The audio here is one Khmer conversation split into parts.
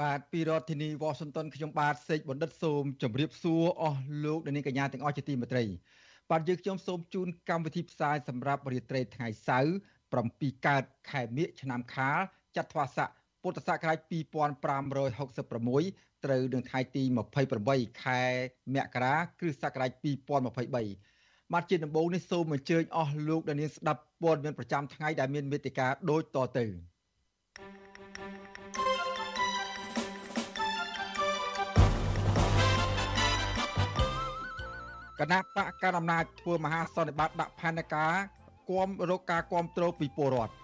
បាទពីរដ្ឋធានី Washington ខ្ញុំបាទសេកបណ្ឌិតសូមជម្រាបសួរអស់លោកអ្នកនាងកញ្ញាទាំងអស់ជាទីមេត្រីបាទយើងខ្ញុំសូមជូនកម្មវិធីផ្សាយសម្រាប់រាត្រីថ្ងៃសៅរ៍7កើតខែមិញឆ្នាំខាលចត្វាស័កពុទ្ធសករាជ2566ត្រូវនឹងថ្ងៃទី28ខែមករាគ្រិស្តសករាជ2023បាទជាដំបូងនេះសូមអញ្ជើញអស់លោកអ្នកនាងស្ដាប់ព័ត៌មានប្រចាំថ្ងៃដែលមានមេតិការដូចតទៅ គណៈបកកណ្ដាលអំណាចធ្វើមហាសន្និបាតដាក់ផែនការគាំរកការគាំទ្រពីពលរដ្ឋ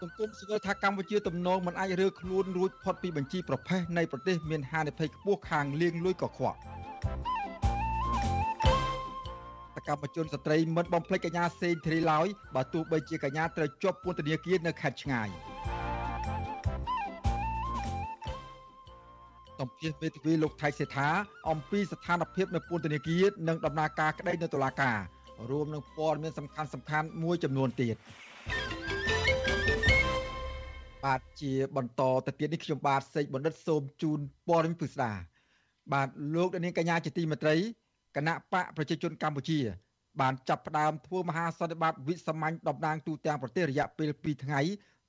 សង្គមស៊ីវិលថាកម្ពុជាទំនងមិនអាចរើខ្លួនរួចផុតពីបញ្ជីប្រភេទនៃប្រទេសមានហានិភ័យខ្ពស់ខាងលៀងលួយកខ្វក់សកម្មជនស្ត្រីមិនបំភ្លេចកញ្ញាសេងធីរីឡើយបើទោះបីជាកញ្ញាត្រូវជាប់ពន្ធនាគារនៅខេត្តឆ្ងាយ តំពាសវេទិវីលោកថៃសេដ្ឋាអំពីស្ថានភាពនៅពន្ធនាគារនិងដំណើរការក្តីនៅតុលាការរួមនឹងព័ត៌មានសំខាន់សំខាន់មួយចំនួនទៀតបាទជាបន្តទៅទៀតនេះខ្ញុំបាទសេកបណ្ឌិតសូមជូនព័ត៌មានពិស្ដាបាទលោកនាងកញ្ញាជាទីមេត្រីគណៈបកប្រជាជនកម្ពុជា បានចាប់ផ្ដើមធ្វើមហាសន្និបាតវិសាមញ្ញតំណាងទូទាំងប្រទេសរយៈពេល2ថ្ងៃ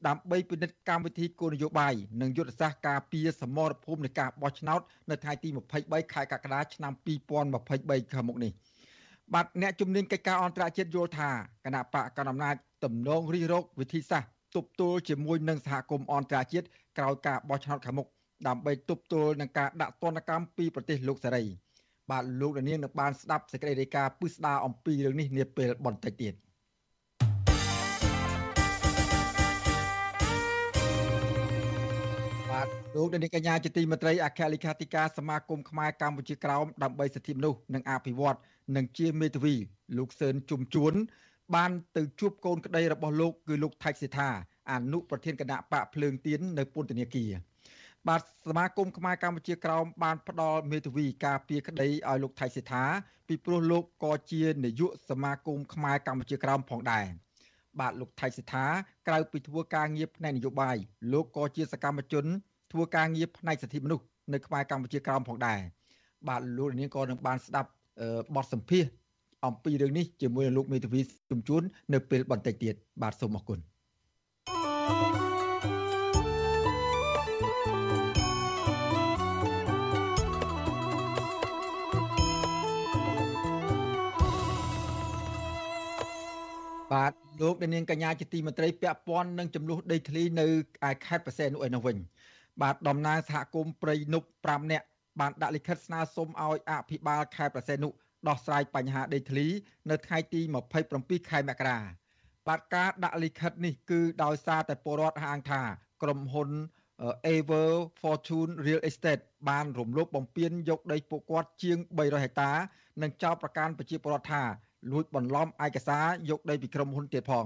ដើម្បីពិនិត្យកម្មវិធីគោលនយោបាយនិងយុទ្ធសាស្ត្រការពារសមរភូមិនៃការបោះឆ្នោតនៅថ្ងៃទី23ខែកក្កដាឆ្នាំ2023ខាងមុខនេះបាទអ្នកជំនាញកិច្ចការអន្តរជាតិយល់ថាគណៈបកកណ្ដាលអំណាចទំនងរិះរោចវិធីសាស្ត្រទប់ទល់ជាមួយនឹងសហគមន៍អន្តរជាតិក្រោយការបោះឆ្នោតខាងមុខដើម្បីទប់ទល់នឹងការដាក់ទណ្ឌកម្មពីប្រទេសលោកសេរីបាទលោកនាងនឹងបានស្ដាប់សេចក្តីរាយការណ៍ពិស្ដារអំពីរឿងនេះនាពេលបន្តិចទៀត លោកនាងកញ្ញាជាទីមេត្រីអគ្គលេខាធិការសមាគមខ្មែរកម្ពុជាក្រោមដើម្បីសិទ្ធិមនុស្សនិងអភិវឌ្ឍនិងជាមេធាវី លោកសឿនជុំជួន បានទៅជួបកូនក្តីរបស់លោកគឺលោកថៃសេថាអនុប្រធានគណៈបកភ្លើងទៀននៅពន្ធនាគារបាទសមាគមខ្មែរកម្ពុជាក្រោមបានផ្ដល់មេធាវីការពារក្តីឲ្យលោកថៃសេថាពីព្រោះលោកក៏ជានាយកសមាគមខ្មែរកម្ពុជាក្រោមផងដែរបាទលោកថៃសេថាក្រៅពីធ្វើការងារផ្នែកនយោបាយលោកក៏ជាសកម្មជន ធ្វើការងារផ្នែកសិទ្ធិមនុស្សនៅខ្មែរកម្ពុជាក្រោមផងដែរបាទលោកនាងក៏នឹងបានស្ដាប់បទសម្ភាសន៍អំពីរឿងនេះជាមួយនឹងលោកមេធាវីជំជួននៅពេលបន្តិចទៀតបាទសូមអរគុណបាទលោកនាងកញ្ញាជាទីមន្ត្រីពាក់ព័ន្ធនឹងចំនួនដីធ្លីនៅឯខេត្តបរសេនុឯនោះវិញ បាទតំណាងសហគមន៍ព្រៃនុប5នាក់បានដាក់លិខិតស្នើសុំឲ្យអភិបាលខេត្តបរសេនុដោះស្រាយបញ្ហាដីធ្លីនៅថ្ងៃទី27ខែមករាបាទការដាក់លិខិតនេះគឺដោយសារតែពលរដ្ឋហាងថាក្រុមហ៊ុន Ever Fortune Real Estate បានរំលោភបំពានយកដីពួកគាត់ជាង300ហិកតា និងចោទប្រកាន់ប្រជាពលរដ្ឋថាលួចបន្លំឯកសារយកដីពីក្រុមហ៊ុនទៀតផង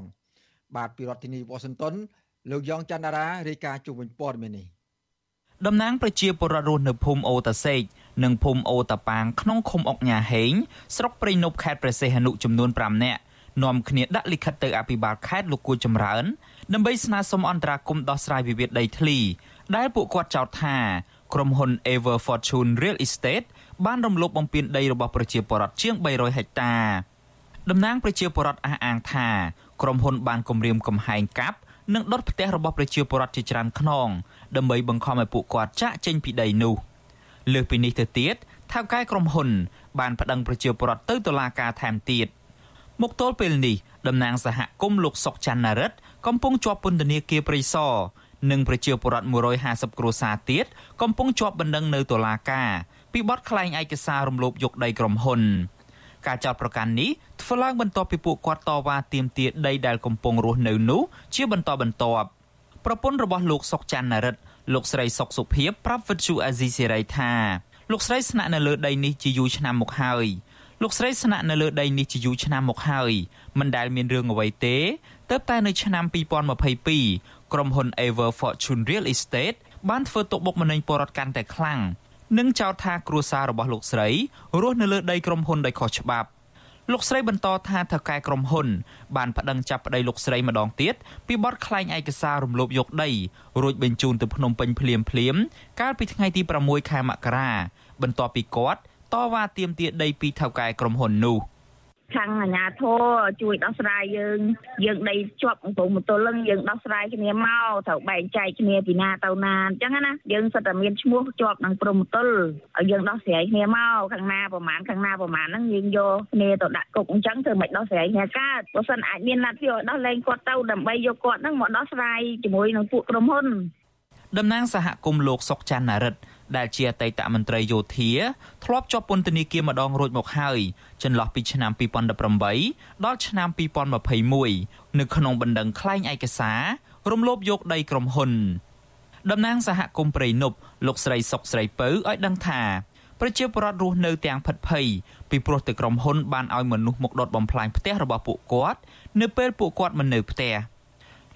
បាទពីរដ្ឋធានី Washington លោកយ៉ងច័ន្ទរារាយការណ៍ជុំវិញព័ត៌មាននេះ តំណាងប្រជាពលរដ្ឋរស់នៅភូមិអូតាសេកនិងភូមិអូតាប៉ាងក្នុងឃុំអុកញ៉ាហេងស្រុកព្រៃនប់ខេត្តព្រះសីហនុចំនួន5នាក់នាំគ្នាដាក់លិខិតទៅអភិបាលខេត្តលោកគួចចម្រើនដើម្បីស្នើសុំអន្តរាគមន៍ដោះស្រាយវិវាទដីធ្លី ដែលពួកគាត់ចោទថាក្រុមហ៊ុន Ever Fortune Real Estate បានរំលោភបំពានដីរបស់ប្រជាពលរដ្ឋជាង300ហិកតាតំណាងប្រជាពលរដ្ឋអះអាងថាក្រុមហ៊ុនបានគម្រាមកំហែងកាប់និងដុតផ្ទះរបស់ប្រជាពលរដ្ឋជាច្រើនខ្នង ដើម្បីបង្ខំឲ្យពួកគាត់ចាក់ចេញពីដីនោះលើសពីនេះទៅទៀតថៅកែក្រុមហ៊ុន បានប្តឹងប្រជាពលរដ្ឋទៅតុលាការថែមទៀតមកទល់ពេលនេះតំណាងសហគមន៍លោកសុកច័ន្ទណារិតកំពុងជាប់ពន្ធនាគារព្រៃសរនិងប្រជាពលរដ្ឋ150គ្រួសារទៀតកំពុងជាប់បណ្ដឹងនៅតុលាការពីបទក្លែងឯកសាររំលោភយកដីក្រុមហ៊ុនការចោទប្រកាន់នេះធ្វើឡើងបន្ទាប់ពីពួកគាត់តវ៉ាទាមទារដីដែលកំពុងរស់នៅនោះជាបន្តបន្ទាប់ ប្រពន្ធរបស់លោកសុកច័ន្ទនរិទ្ធលោកស្រីសុកសុភីប្រាប់វិទ្យុអាស៊ីសេរីថាលោកស្រីស្នាក់នៅលើដីនេះជាយូរឆ្នាំមកហើយលោកស្រីស្នាក់នៅលើដីនេះជាយូរឆ្នាំមកហើយមិនដែលមានរឿងអ្វីទេទើបតែនៅឆ្នាំ2022ក្រុមហ៊ុន Ever Fortune Real Estate បានធ្វើទុកបុកម្នេញពលរដ្ឋកាន់តែខ្លាំងនិងចោទថាគ្រួសាររបស់លោកស្រីរស់នៅលើដីក្រុមហ៊ុនដោយខុសច្បាប់ លោកស្រីបន្តថាថៅកែក្រុមហ៊ុន បានប្តឹងចាប់ប្តីលោកស្រីម្ដងទៀតពីបទក្លែងឯកសាររំលោភយកដីរួចបញ្ជូនទៅភ្នំពេញភ្លាមភ្លាមកាលពីថ្ងៃទី6ខែមករាបន្ទាប់ពីគាត់តវ៉ាទាមទារដីពីថៅកែក្រុមហ៊ុននោះ។ ខាងអាជ្ញាធរជួយដោះស្រាយយើង យើងដីជាប់អង្គមទល់នឹងយើងដោះស្រាយគ្នាមកត្រូវបែងចែកគ្នាពីណាទៅណាអញ្ចឹងណាយើងសិតតែមានឈ្មោះជាប់នឹងព្រមទល់ឲ្យយើងដោះស្រាយគ្នាមកខាងណាប្រហែលខាងណាប្រហែលហ្នឹងយើងយកគ្នាទៅដាក់គុកអញ្ចឹងធ្វើមិនដោះស្រាយគ្នាកើតបើសិនអាចមានណាត់យកដោះលែងគាត់ទៅដើម្បីយកគាត់ហ្នឹងមកដោះស្រាយជាមួយនឹងពួកក្រុមហ៊ុនតំណាងសហគមន៍លោកសុកច័ន្ទនារិទ្ធ ដែលជាអតីតមន្ត្រីយោធាធ្លាប់ជាប់ពន្ធនាគារម្ដងរួចមកហើយចន្លោះពីឆ្នាំ2018ដល់ឆ្នាំ2021នៅក្នុងបណ្ដឹងក្លែងឯកសាររំលោភយកដីក្រុមហ៊ុនតំណាងសហគមន៍ព្រៃនប់លោកស្រីសុកស្រីពៅឲ្យដឹងថាប្រជាពលរដ្ឋរស់នៅទាំងផិតភ័យពីព្រោះតែក្រុមហ៊ុនបានឲ្យមនុស្សមកដុតបំផ្លាញផ្ទះរបស់ពួកគាត់នៅពេលពួកគាត់មិននៅផ្ទះ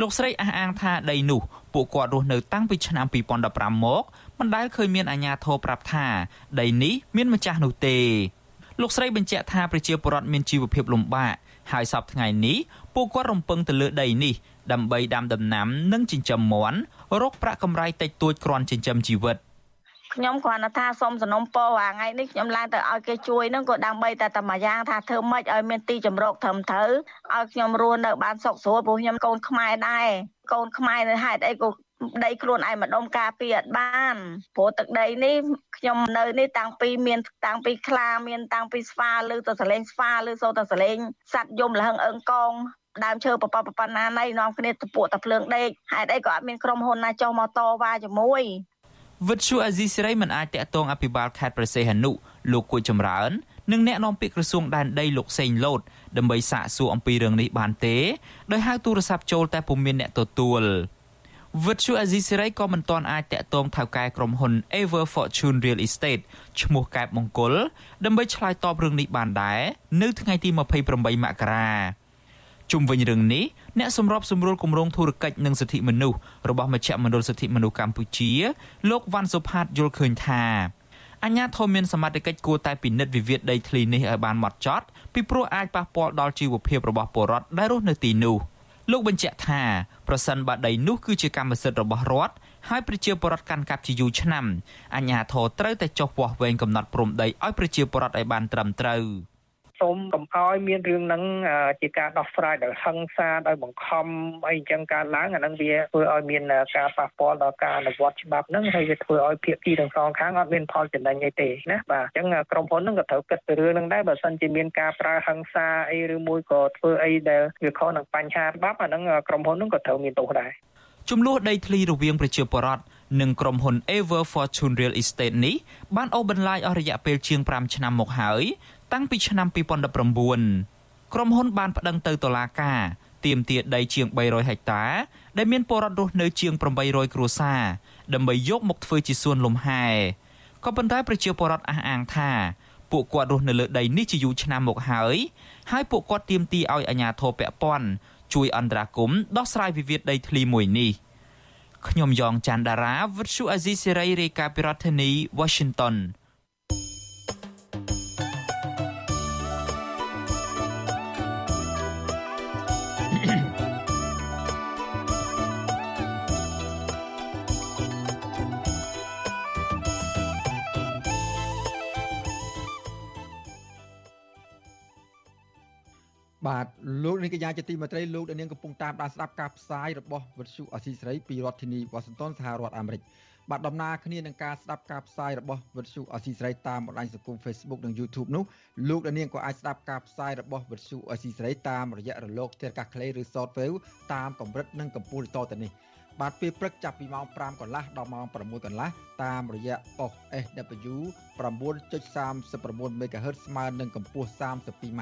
លោកស្រីអះអាងថាដីនោះពួកគាត់រស់នៅតាំងពីឆ្នាំ2015មក មិនដែលឃើញមានអាជ្ញាធរប្រាប់ថាដីនេះមានម្ចាស់នោះទេលោកស្រីបញ្ជាក់ថាប្រជាពលរដ្ឋមានជីវភាពលំបាកហើយសពថ្ងៃនេះពួកគាត់រំពឹងទៅលើដីនេះដើម្បីដាំដំណាំនិងចិញ្ចឹមមាន់រកប្រាក់កម្រៃតិចតួចគ្រាន់ចិញ្ចឹមជីវិតខ្ញុំគ្រាន់តែថាសុំសំណុំពរអាថ្ងៃនេះខ្ញុំឡើងទៅឲ្យគេជួយនឹងក៏ដើម្បីតែតែមួយយ៉ាងថាធ្វើម៉េចឲ្យមានទីជំរកត្រឹមត្រូវឲ្យខ្ញុំរស់នៅបានសុខស្រួលព្រោះខ្ញុំកូនខ្មែរដែរកូនខ្មែរនៅហេតុអីក៏ ដីខ្លួនឯងម្ដុំការពារអត់បានព្រោះទឹកដីនេះខ្ញុំនៅនេះតាំងពីមានតាំងពីខ្លាមានតាំងពីស្វាឬទៅសលេងស្វាឬសូទៅសលេងសัตว์យំលហឹងអឹងកងដើមឈើបបបបណ្ណាណៃនាំគ្នាទៅពួកតភ្លើងដេកហេតុអីក៏អត់មានក្រុមហ៊ុនណាចុះមកតវ៉ាជាមួយវិទ្យុអាស៊ីសេរីមិនអាចតាក់ទងអភិបាលខេត្តប្រសេះហនុលោកគួចចម្រើននិងអ្នកនាំពាក្យក្រសួងដែនដីលោកសេងលូតដើម្បីសាកសួរអំពីរឿងនេះបានទេដោយហៅទូរស័ព្ទចូលតែពុំមានអ្នកទទួល វិទ្យុអាស៊ីសេរីក៏មិនទាន់អាចតាក់ទងថៅកែក្រុមហ៊ុន Ever Fortune Real Estate ឈ្មោះកែបមង្គល ដើម្បីឆ្លើយតបរឿងនេះបានដែរនៅថ្ងៃទី28មករាជុំវិញរឿងនេះអ្នកសម្របសម្រួលគម្រោងធុរកិច្ចនិងសិទ្ធិមនុស្សរបស់មជ្ឈមណ្ឌលសិទ្ធិមនុស្សកម្ពុជា លោកវ៉ាន់សុផាតយល់ឃើញថាអញ្ញាធមមានសមត្ថកិច្ចគួរតែពិនិត្យវិវាទដីធ្លីនេះឲ្យបានម៉ត់ចត់ពីព្រោះអាចប៉ះពាល់ដល់ជីវភាពរបស់ពលរដ្ឋដែលរស់នៅទីនោះ។ លោកបញ្ជាក់ថាប្រសិនបើដីនោះគឺជាកម្មសិទ្ធិរបស់រដ្ឋហើយប្រជាពលរដ្ឋកាន់កាប់ជាយូរឆ្នាំអាជ្ញាធរត្រូវតែចុះវាស់វែងកំណត់ព្រំដីឲ្យប្រជាពលរដ្ឋឲ្យបានត្រឹមត្រូវ។ សូមកុំឲ្យមានរឿងហ្នឹងជាការដោះស្រាយដោយហិង្សាដោយបង្ខំអីអញ្ចឹងកើតឡើងអាហ្នឹងវាធ្វើឲ្យមានការប៉ះពាល់ដល់ការអនុវត្តច្បាប់ហ្នឹងហើយវាធ្វើឲ្យភាគីទាំងសងខាងអត់មានផលចំណេញអីទេណាបាទអញ្ចឹងក្រុមហ៊ុនហ្នឹងក៏ត្រូវគិតពីរឿងហ្នឹងដែរបើសិនជាមានការប្រើហិង្សាអីឬមួយក៏ធ្វើអីដែលវាខុសនឹងបញ្ហាច្បាប់អាហ្នឹងក្រុមហ៊ុនហ្នឹងក៏ត្រូវមានទោសដែរចំនួនដីធ្លីរវាងប្រជាពលរដ្ឋនិងក្រុមហ៊ុន Ever Fortune Real Estate នេះបានអូសបន្លាយអស់រយៈពេលជាង5ឆ្នាំមកហើយ តាំងពីឆ្នាំ2019ក្រុមហ៊ុនបានប្តឹងទៅតុលាការទាមទារដីជាង300ហិកតា ដែលមានពលរដ្ឋរស់នៅជាង800គ្រួសារដើម្បីយកមកធ្វើជាសួនលំហែក៏ប៉ុន្តែប្រជាពលរដ្ឋអះអាងថាពួកគាត់រស់នៅលើដីនេះជាយូរឆ្នាំមកហើយហើយពួកគាត់ទាមទារឲ្យអាជ្ញាធរពាក់ព័ន្ធជួយអន្តរាគមន៍ដោះស្រាយវិវាទដីធ្លីមួយនេះខ្ញុំយ៉ងច័ន្ទដារាវិទ្យុអាស៊ីសេរីរាយការណ៍ពីរដ្ឋធានី Washington បាទលោកនាងកញ្ញាជាទីមេត្រីលោកនាងកំពុងតាមដានស្ដាប់ការផ្សាយរបស់វិទ្យុអស៊ីសេរីពីរដ្ឋធានីវ៉ាស៊ីនតោនសហរដ្ឋអាមេរិកបាទដំណើរគ្នានឹងការស្ដាប់ការផ្សាយរបស់វិទ្យុអស៊ីសេរីតាមបណ្ដាញសង្គម Facebook និង YouTube នោះលោកនាងក៏អាចស្ដាប់ការផ្សាយរបស់វិទ្យុអស៊ីសេរីតាមរយៈរលកធាតុអាកាសខ្លីឬ Shortwave តាមកម្រិតនិងកម្ពស់ដូចតទៅនេះបាទពេលព្រឹកចាប់ពីម៉ោង5កន្លះដល់ម៉ោង6កន្លះតាមរយៈប៉ុស SW 9.39 MHz ស្មើនឹងកម្ពស់ 32m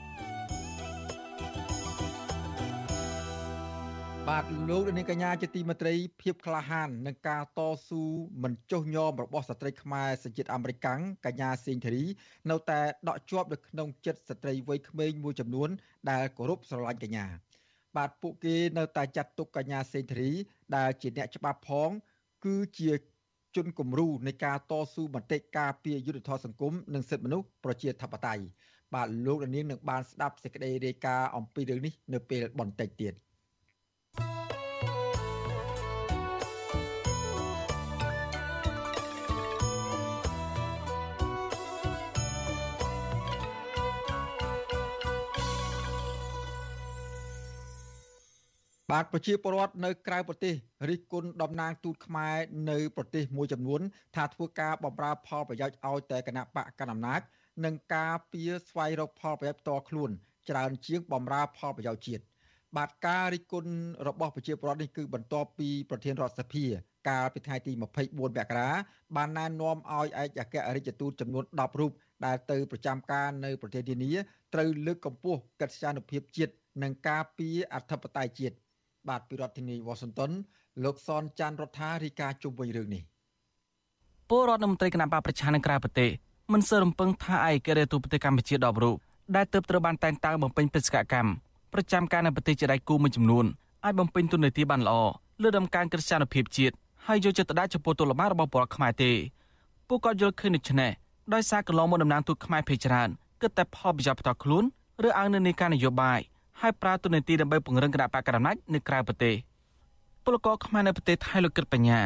បាទលោកនាងកញ្ញាជាទីមេត្រីភាពក្លាហាននឹងការតស៊ូមិនចុះញោមរបស់ស្ត្រីខ្មែរសញ្ជាតិអាមេរិកាំងកញ្ញាសេងធារីនៅតែដក់ជាប់នៅក្នុងចិត្តស្ត្រីវ័យក្មេងមួយចំនួន ដែលគោរពស្រឡាញ់កញ្ញា បាទពួកគេនៅតែចាត់ទុកកញ្ញាសេងធារី ដែលជាអ្នកច្បាប់ផង គឺជាជនគំរូនៃការតស៊ូមតិការពារយុត្តិធម៌សង្គមនិងសិទ្ធិមនុស្សប្រជាធិបតេយ្យបាទលោកនាងនឹងបានស្ដាប់សេចក្តីរាយការណ៍អំពីរឿងនេះនៅពេលបន្តិចទៀត។ បាទប្រជាពលរដ្ឋនៅក្រៅប្រទេសរិះគន់តំណាងទូតខ្មែរនៅប្រទេសមួយចំនួន ថាធ្វើការបម្រើផលប្រយោជន៍ឲ្យតែគណៈបកកណ្ដាលអំណាចនិងការពៀស្វែងរកផលប្រយោជន៍ផ្ទាល់ខ្លួន ច្រើនជាងបម្រើផលប្រយោជន៍ជាតិបាទការរិះគន់របស់ប្រជាពលរដ្ឋនេះគឺបន្ទាប់ពីប្រធានរដ្ឋសភា កាលពីថ្ងៃទី24មករាបានណែនាំឲ្យឯកអគ្គរដ្ឋទូតចំនួន10រូបដែលទៅប្រចាំការនៅប្រទេសនានាត្រូវលើកកម្ពស់កិត្យានុភាពជាតិនិងការពារអធិបតេយ្យជាតិ បាទពីរដ្ឋធានីវ៉ាស៊ីនតោនលោកសនចាន់រដ្ឋារីកាជុំវិញរឿងនេះពលរដ្ឋមន្ត្រីគណៈបកប្រជានៅក្រៅប្រទេសមិនសើរំពឹងថាឯករាជ្យទូប្រទេសកម្ពុជា10រូបដែលទើបត្រូវបានតែងតាំងបំពេញបេសកកម្មប្រចាំការនៅប្រទេសជាដៃគូមួយចំនួនអាចបំពេញទុននីតិបានល្អលើដំណើរការក្រស្ចានភាពជាតិហើយយកចិត្តទុកដាក់ចំពោះទុលបារបស់ពលរដ្ឋខ្មែរទេពួកគាត់យល់ឃើញដូច្នេះដោយសារកន្លងមកតំណាងទូតខ្មែរភេច្រើនគិតតែផលប្រយោជន៍ផ្ទាល់ខ្លួនឬអើងនៅនៃការនយោបាយ ហើយប្រើទូនាទីដើម្បីពង្រឹងគណៈបកកណ្ដាលអំណាចនៅក្រៅប្រទេសពលករខ្មែរនៅប្រទេសថៃលោកគិតបញ្ញា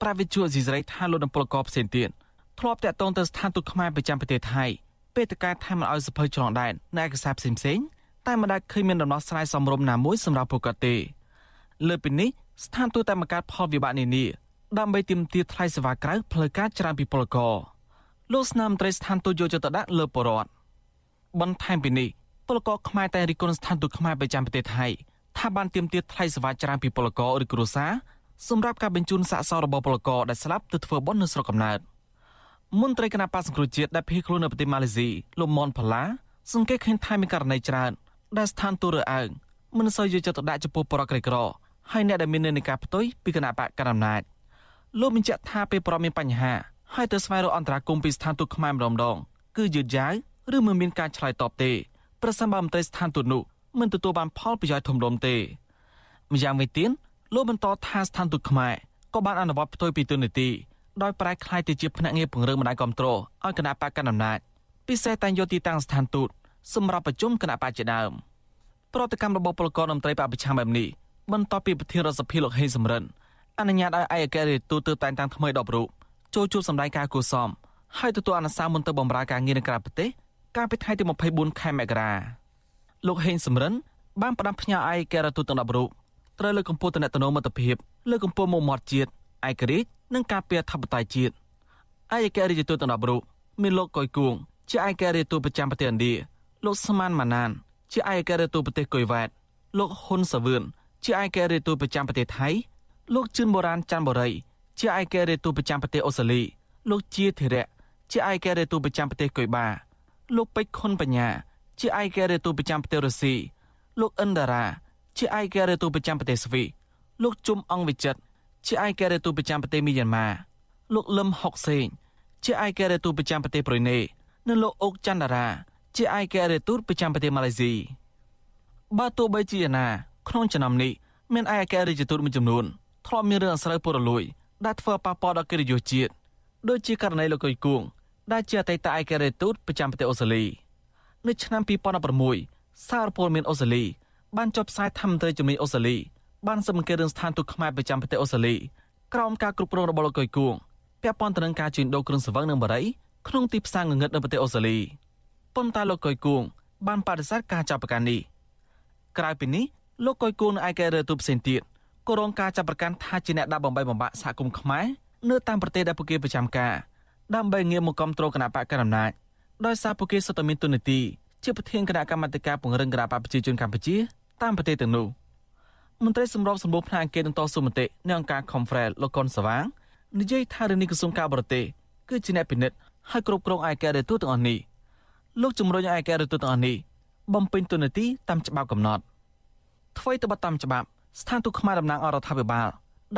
ប្រាវិជួស៊ីសេរីថាលោកនិងពលករផ្សេងទៀតធ្លាប់តាក់ទងទៅស្ថានទូតខ្មែរប្រចាំប្រទេសថៃពេលតការថៃមិនអោយសភៅឆ្លងដែននៅឯកសារផ្សេងផ្សេងតែមិនដែលឃើញមានដំណោះស្រាយសមរម្យណាមួយសម្រាប់ពួកគាត់ទេលើពីនេះស្ថានទូតតែបង្កើតផលវិបាកនានាដើម្បីទាមទារថ្លៃសេវាក្រៅផ្លូវការច្រើនពីពលករលោកស្នាមត្រីស្ថានទូតយកចិត្តទុកដាក់លើពលរដ្ឋបន្ថែមពីនេះ ពលករខ្មែរតែរិះគន់ស្ថានទូតខ្មែរប្រចាំប្រទេសថៃថាបានទាមទារថ្លៃសេវាច្រើនពីពលករឬគ្រួសារសម្រាប់ការបញ្ជូនសាកសពរបស់ពលករដែលស្លាប់ទៅធ្វើបុណ្យនៅស្រុកកំណើតមន្ត្រីគណៈបក្សសង្គ្រោះជាតិដែលភៀសខ្លួននៅប្រទេសម៉ាឡេស៊ីលោកមនផល្លាសង្កេតឃើញថាមានករណីច្រើនដែលស្ថានទូតរើអើងមិនសូវយកចិត្តទុកដាក់ចំពោះបរិក្រិក្រហើយអ្នកដែលមាននិន្នាការផ្ទុយពីគណៈបកកណ្ដាលអំណាចលោកបញ្ជាក់ថាពេលប្រមានបញ្ហាហើយទៅស្វែងរកអន្តរាគមន៍ពីស្ថានទូតខ្មែរម្ដងម្ដងគឺយឺតយ៉ាវឬមិនមានការឆ្លើយតបទេ ប្រសិនបើមន្ត្រីស្ថានទូតនោះមិនទទួលបានផលប្រយោជន៍ធំដុំទេម្យ៉ាងវិញទៀតលោកបន្តថាស្ថានទូតខ្មែរក៏បានអនុវត្តផ្ទុយពីទូនីតិដោយប្រែក្លាយទៅជាភ្នាក់ងារពង្រឹងបណ្ដាញគ្រប់គ្រងឲ្យគណៈបកកណ្ដាលអំណាចពិសេសតែយកទីតាំងស្ថានទូតសម្រាប់ប្រជុំគណៈបកជាដើមប្រតិកម្មរបស់ពលករមន្ត្រីបពប្រឆាំងបែបនេះបន្ទាប់ពីប្រធានរដ្ឋសភាលោកហេងសំរិនអនុញ្ញាតឲ្យឯកអគ្គរដ្ឋទូតទៅតែងតាំងថ្មី10រូបចូលជួបសម្ដែងការគូសមហើយទទួលអនុសាសន៍មុនទៅបម្រើការងារនៅក្រៅប្រទេស កាលពីថ្ងៃទី24ខែមករាលោកហេងសំរិនបានផ្ដាំផ្ញើឯកការទូតទាំង10រូបត្រូវលើកកម្ពស់តំណែងមិត្តភាពលើកកម្ពស់មុខមាត់ជាតិឯករាជ្យនិងការពារធិបតេយ្យជាតិឯកការទូតទាំង10រូបមានលោកកុយគួងជាឯកការទូតប្រចាំប្រទេសឥណ្ឌាលោកស្មានម៉ាណាន ជាឯកការទូតប្រទេសកុយវ៉ាតលោកហ៊ុនសាវឿនជាឯកការទូតប្រចាំប្រទេសថៃលោកជឿនបូរ៉ានច័ន្ទបូរី ជាឯកការទូតប្រចាំប្រទេសអូស្ត្រាលីលោកជាធិរៈជាឯកការទូតប្រចាំប្រទេសកុយបា លោកពេជ្រខុនបញ្ញា ជាឯករាជ្យទូតប្រចាំប្រទេសរុស្ស៊ីលោកអិនដារ៉ាជាឯករាជ្យទូតប្រចាំប្រទេសស្វីលោកជុំអង្គវិចិត្រជាឯករាជ្យទូតប្រចាំប្រទេសមីយ៉ាន់ម៉ាលោកលឹមហុកសេងជាឯករាជ្យទូតប្រចាំប្រទេសប្រ៊ុយណេនិងលោកអុកច័ន្ទដារាជាឯករាជ្យទូតប្រចាំប្រទេសម៉ាឡេស៊ីបើទោះបីជាណាក្នុងចំណោមនេះមានឯករាជ្យទូតមួយចំនួនធ្លាប់មានរឿងអាស្រូវពលរលួយដែលធ្វើប៉ះពាល់ដល់កិត្តិយសជាតិដូចជាករណីលោកកុយគួង ដែលជាអតីតឯករាជ្យទូតប្រចាំប្រទេសអូស្ត្រាលីនៅឆ្នាំ2016សារព័ត៌មានអូស្ត្រាលីបានចុះផ្សាយថាមន្ត្រីជំនាញអូស្ត្រាលីបានសម្ភាសរឿងស្ថានទូតខ្មែរប្រចាំប្រទេសអូស្ត្រាលីក្រោមការគ្រប់គ្រងរបស់លោកកុយគួងពាក់ព័ន្ធទៅនឹងការជួញដូរគ្រឿងសង្វឹងនិងបារីក្នុងទីផ្សារងងឹតនៅប្រទេសអូស្ត្រាលីប៉ុន្តែលោកកុយគួងបានបដិសេធការចាប់ប្រកាន់នេះក្រៅពីនេះលោកកុយគួងនៅឯកេរទូផ្សេងទៀតក៏រងការចាប់ប្រកាន់ថាជាអ្នកដាក់បំបីបំបាក់សហគមន៍ខ្មែរនៅតាមប្រទេសដែលពួកគេប្រចាំការ ដើម្បីងាកមកគ្រប់គ្រងគណៈបកកណ្ដាលអំណាចដោយសារពួកគេសុទ្ធតែមានទុននីតិជាប្រធានគណៈកម្មាធិការពង្រឹងគណៈបកប្រជាជនកម្ពុជាតាមប្រទេសទាំងនោះមន្ត្រីសម្របសម្រួលផ្នែកអង្គការនឹងតស៊ូមតិនៃអង្គការ Confrel លោកកុនសវាងនិយាយថារឿងនេះក្រសួងការបរទេសគឺជាអ្នកពិនិត្យហើយគ្រប់គ្រងឯករាជ្យទូទាំងអស់នេះលោកជំរុញឲ្យឯករាជ្យទូទាំងអស់នេះបំពេញទូនាទីតាមច្បាប់កំណត់អ្វីទៅបតាមច្បាប់ស្ថានទូតខ្មែរតំណាងអរដ្ឋាភិបាល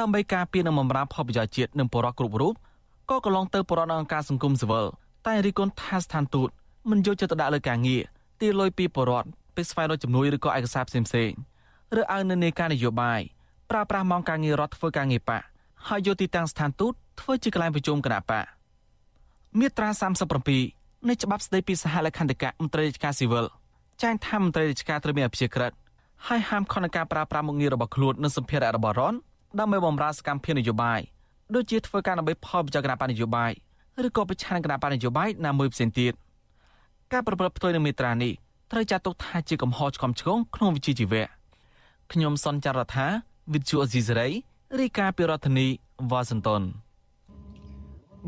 ដើម្បីការពារនិងបម្រើផលប្រយោជន៍ជាតិនិងពលរដ្ឋគ្រប់រូប ក៏កន្លងទៅពលរដ្ឋអង្គការសង្គមស៊ីវិលតែរីកុនថាស្ថានទូតមិនយកចិត្តទុកដាក់លើការងារទាលុយពីពលរដ្ឋពេលស្វែងរកជំនួយឬក៏ឯកសារផ្សេងៗឬឲ្យនៅនៃការនយោបាយប្រើប្រាស់ម៉ោងការងាររដ្ឋធ្វើការងារបកហើយយកទីតាំងស្ថានទូតធ្វើជាកន្លែងប្រជុំគណៈបកមាត្រា37នៃច្បាប់ស្តីពីសហលក្ខន្តិកៈមន្ត្រីរាជការស៊ីវិលចែងថាមន្ត្រីរាជការត្រូវមានអព្យាក្រឹតហើយហាមខនការប្រើប្រាស់មុខងាររបស់ខ្លួននិងសម្ភារៈរបស់រដ្ឋដើម្បីបម្រើសកម្មភាពនយោបាយ ដូចជាធ្វើការដើម្បីផលប្រយោជន៍គណៈបកនយោបាយឬក៏ប្រឆាំងគណៈបកនយោបាយណាមួយផ្សេងទៀតការប្រព្រឹត្តផ្ទុយនឹងមេត្រានេះត្រូវចាត់ទុកថាជាកំហុសឆ្គំឆ្គងក្នុងវិជ្ជាជីវៈខ្ញុំសនចាររថាវិទ្យុអេស៊ីសេរីរាយការណ៍ពីរដ្ឋធានីវ៉ាស៊ីនតោន